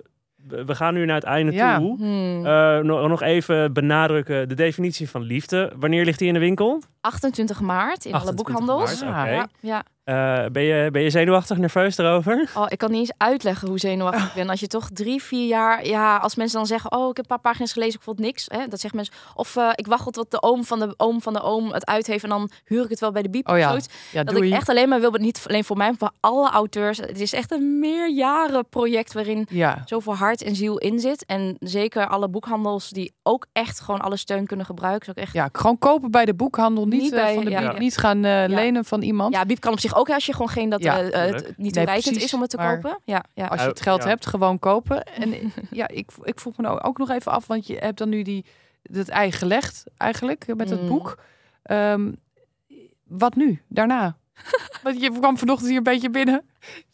we gaan nu naar het einde Ja. toe. Hmm. Eh, nog, nog even benadrukken de definitie van liefde. Wanneer ligt die in de winkel? 28 maart in alle 28 boekhandels. maart, ja. Eh, ben, je, ben je zenuwachtig, nerveus erover? Oh, ik kan niet eens uitleggen hoe zenuwachtig ik ben. Als je toch drie, vier jaar... Ja, als mensen dan zeggen... Oh, ik heb een paar pagina's gelezen, ik vond niks. Hè, dat zeggen mensen. Of eh, ik wacht tot de oom van de oom van de oom het uit heeft... en dan huur ik het wel bij de biep. Oh ja. zoiets. Ja, Dat doei. ik echt alleen maar wil... Niet alleen voor mij, maar voor alle auteurs. Het is echt een meerjaren project... waarin Ja, zoveel hart en ziel in zit. En zeker alle boekhandels die ook echt gewoon alle steun kunnen gebruiken. Is ook echt... ja, gewoon kopen bij de boekhandel. Niet, Niet eh, bij- van de biep, niet gaan eh, lenen van iemand. Ja, Biep kan op zich ook als je gewoon geen dat Ja, eh, eh, het niet Nee, precies, is om het te maar- kopen. Ja, ja. Als je het geld ja. hebt, gewoon kopen. En [LAUGHS] ja, ik, ik vroeg me nou ook nog even af, want je hebt dan nu die, dat ei gelegd eigenlijk met het Mm. boek. Ehm, wat nu, daarna? [LAUGHS] want je kwam vanochtend hier een beetje binnen.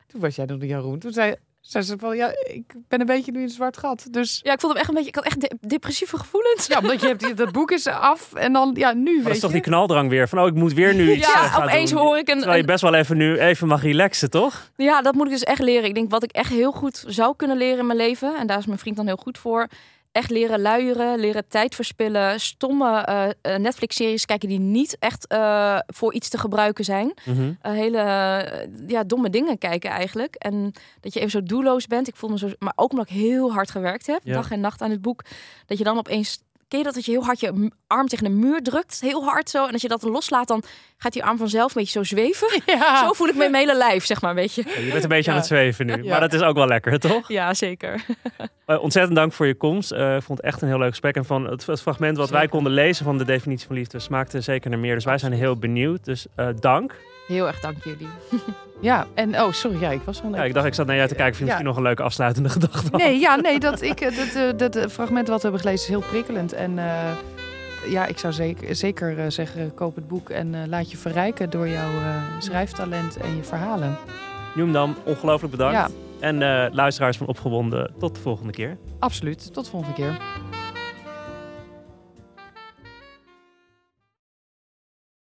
Toen was jij nog niet Jeroen. Toen zei, zei ze van, ja, ik ben een beetje nu in een zwart gat. Dus ja, ik vond hem echt een beetje. Ik had echt de- depressieve gevoelens. ja, omdat je hebt, dat boek is af en dan, ja, nu Maar dat weet is toch je. die knaldrang weer van oh, ik moet weer nu iets eh, Ja, gaan opeens doen. hoor ik een, Terwijl je best wel even nu even mag relaxen, toch? Ja, dat moet ik dus echt leren. Ik denk wat ik echt heel goed zou kunnen leren in mijn leven. En daar is mijn vriend dan heel goed voor. Echt leren luieren, leren tijd verspillen, stomme eh, Netflix-series kijken die niet echt eh, voor iets te gebruiken zijn. Mhm. Hele ja, domme dingen kijken eigenlijk. En dat je even zo doelloos bent. Ik voel me zo, maar ook omdat ik heel hard gewerkt heb, Ja. dag en nacht aan het boek, dat je dan opeens Ken je dat dat je heel hard je arm tegen de muur drukt, heel hard zo, en als je dat loslaat, dan gaat die arm vanzelf een beetje zo zweven. [LAUGHS] Ja. Zo voel ik mijn hele lijf, zeg maar, weet je. Je bent een beetje aan het zweven nu. Ja. Maar dat is ook wel lekker, toch? Ja, zeker. [LAUGHS] Eh, ontzettend dank voor je komst. Eh, ik vond het echt een heel leuk gesprek. En van het, het fragment wat wij konden lezen van de definitie van liefde smaakte zeker naar meer. Dus wij zijn heel benieuwd. Dus eh, dank. Heel erg dank jullie. [LAUGHS] Ja, en oh, sorry, ja, ik was al Ja, ik dacht, ik zat naar jou te kijken of je Ja. misschien nog een leuke afsluitende gedachte had. Nee, ja, nee, dat, ik, eh, dat, eh, dat, eh, fragment wat we hebben gelezen is heel prikkelend. En eh, ja, ik zou zeker, zeker eh, zeggen, koop het boek en laat je verrijken door jouw eh, schrijftalent en je verhalen. Noemdam, ongelooflijk bedankt. Ja, En eh, luisteraars van Opgewonden, tot de volgende keer. absoluut. Tot de volgende keer.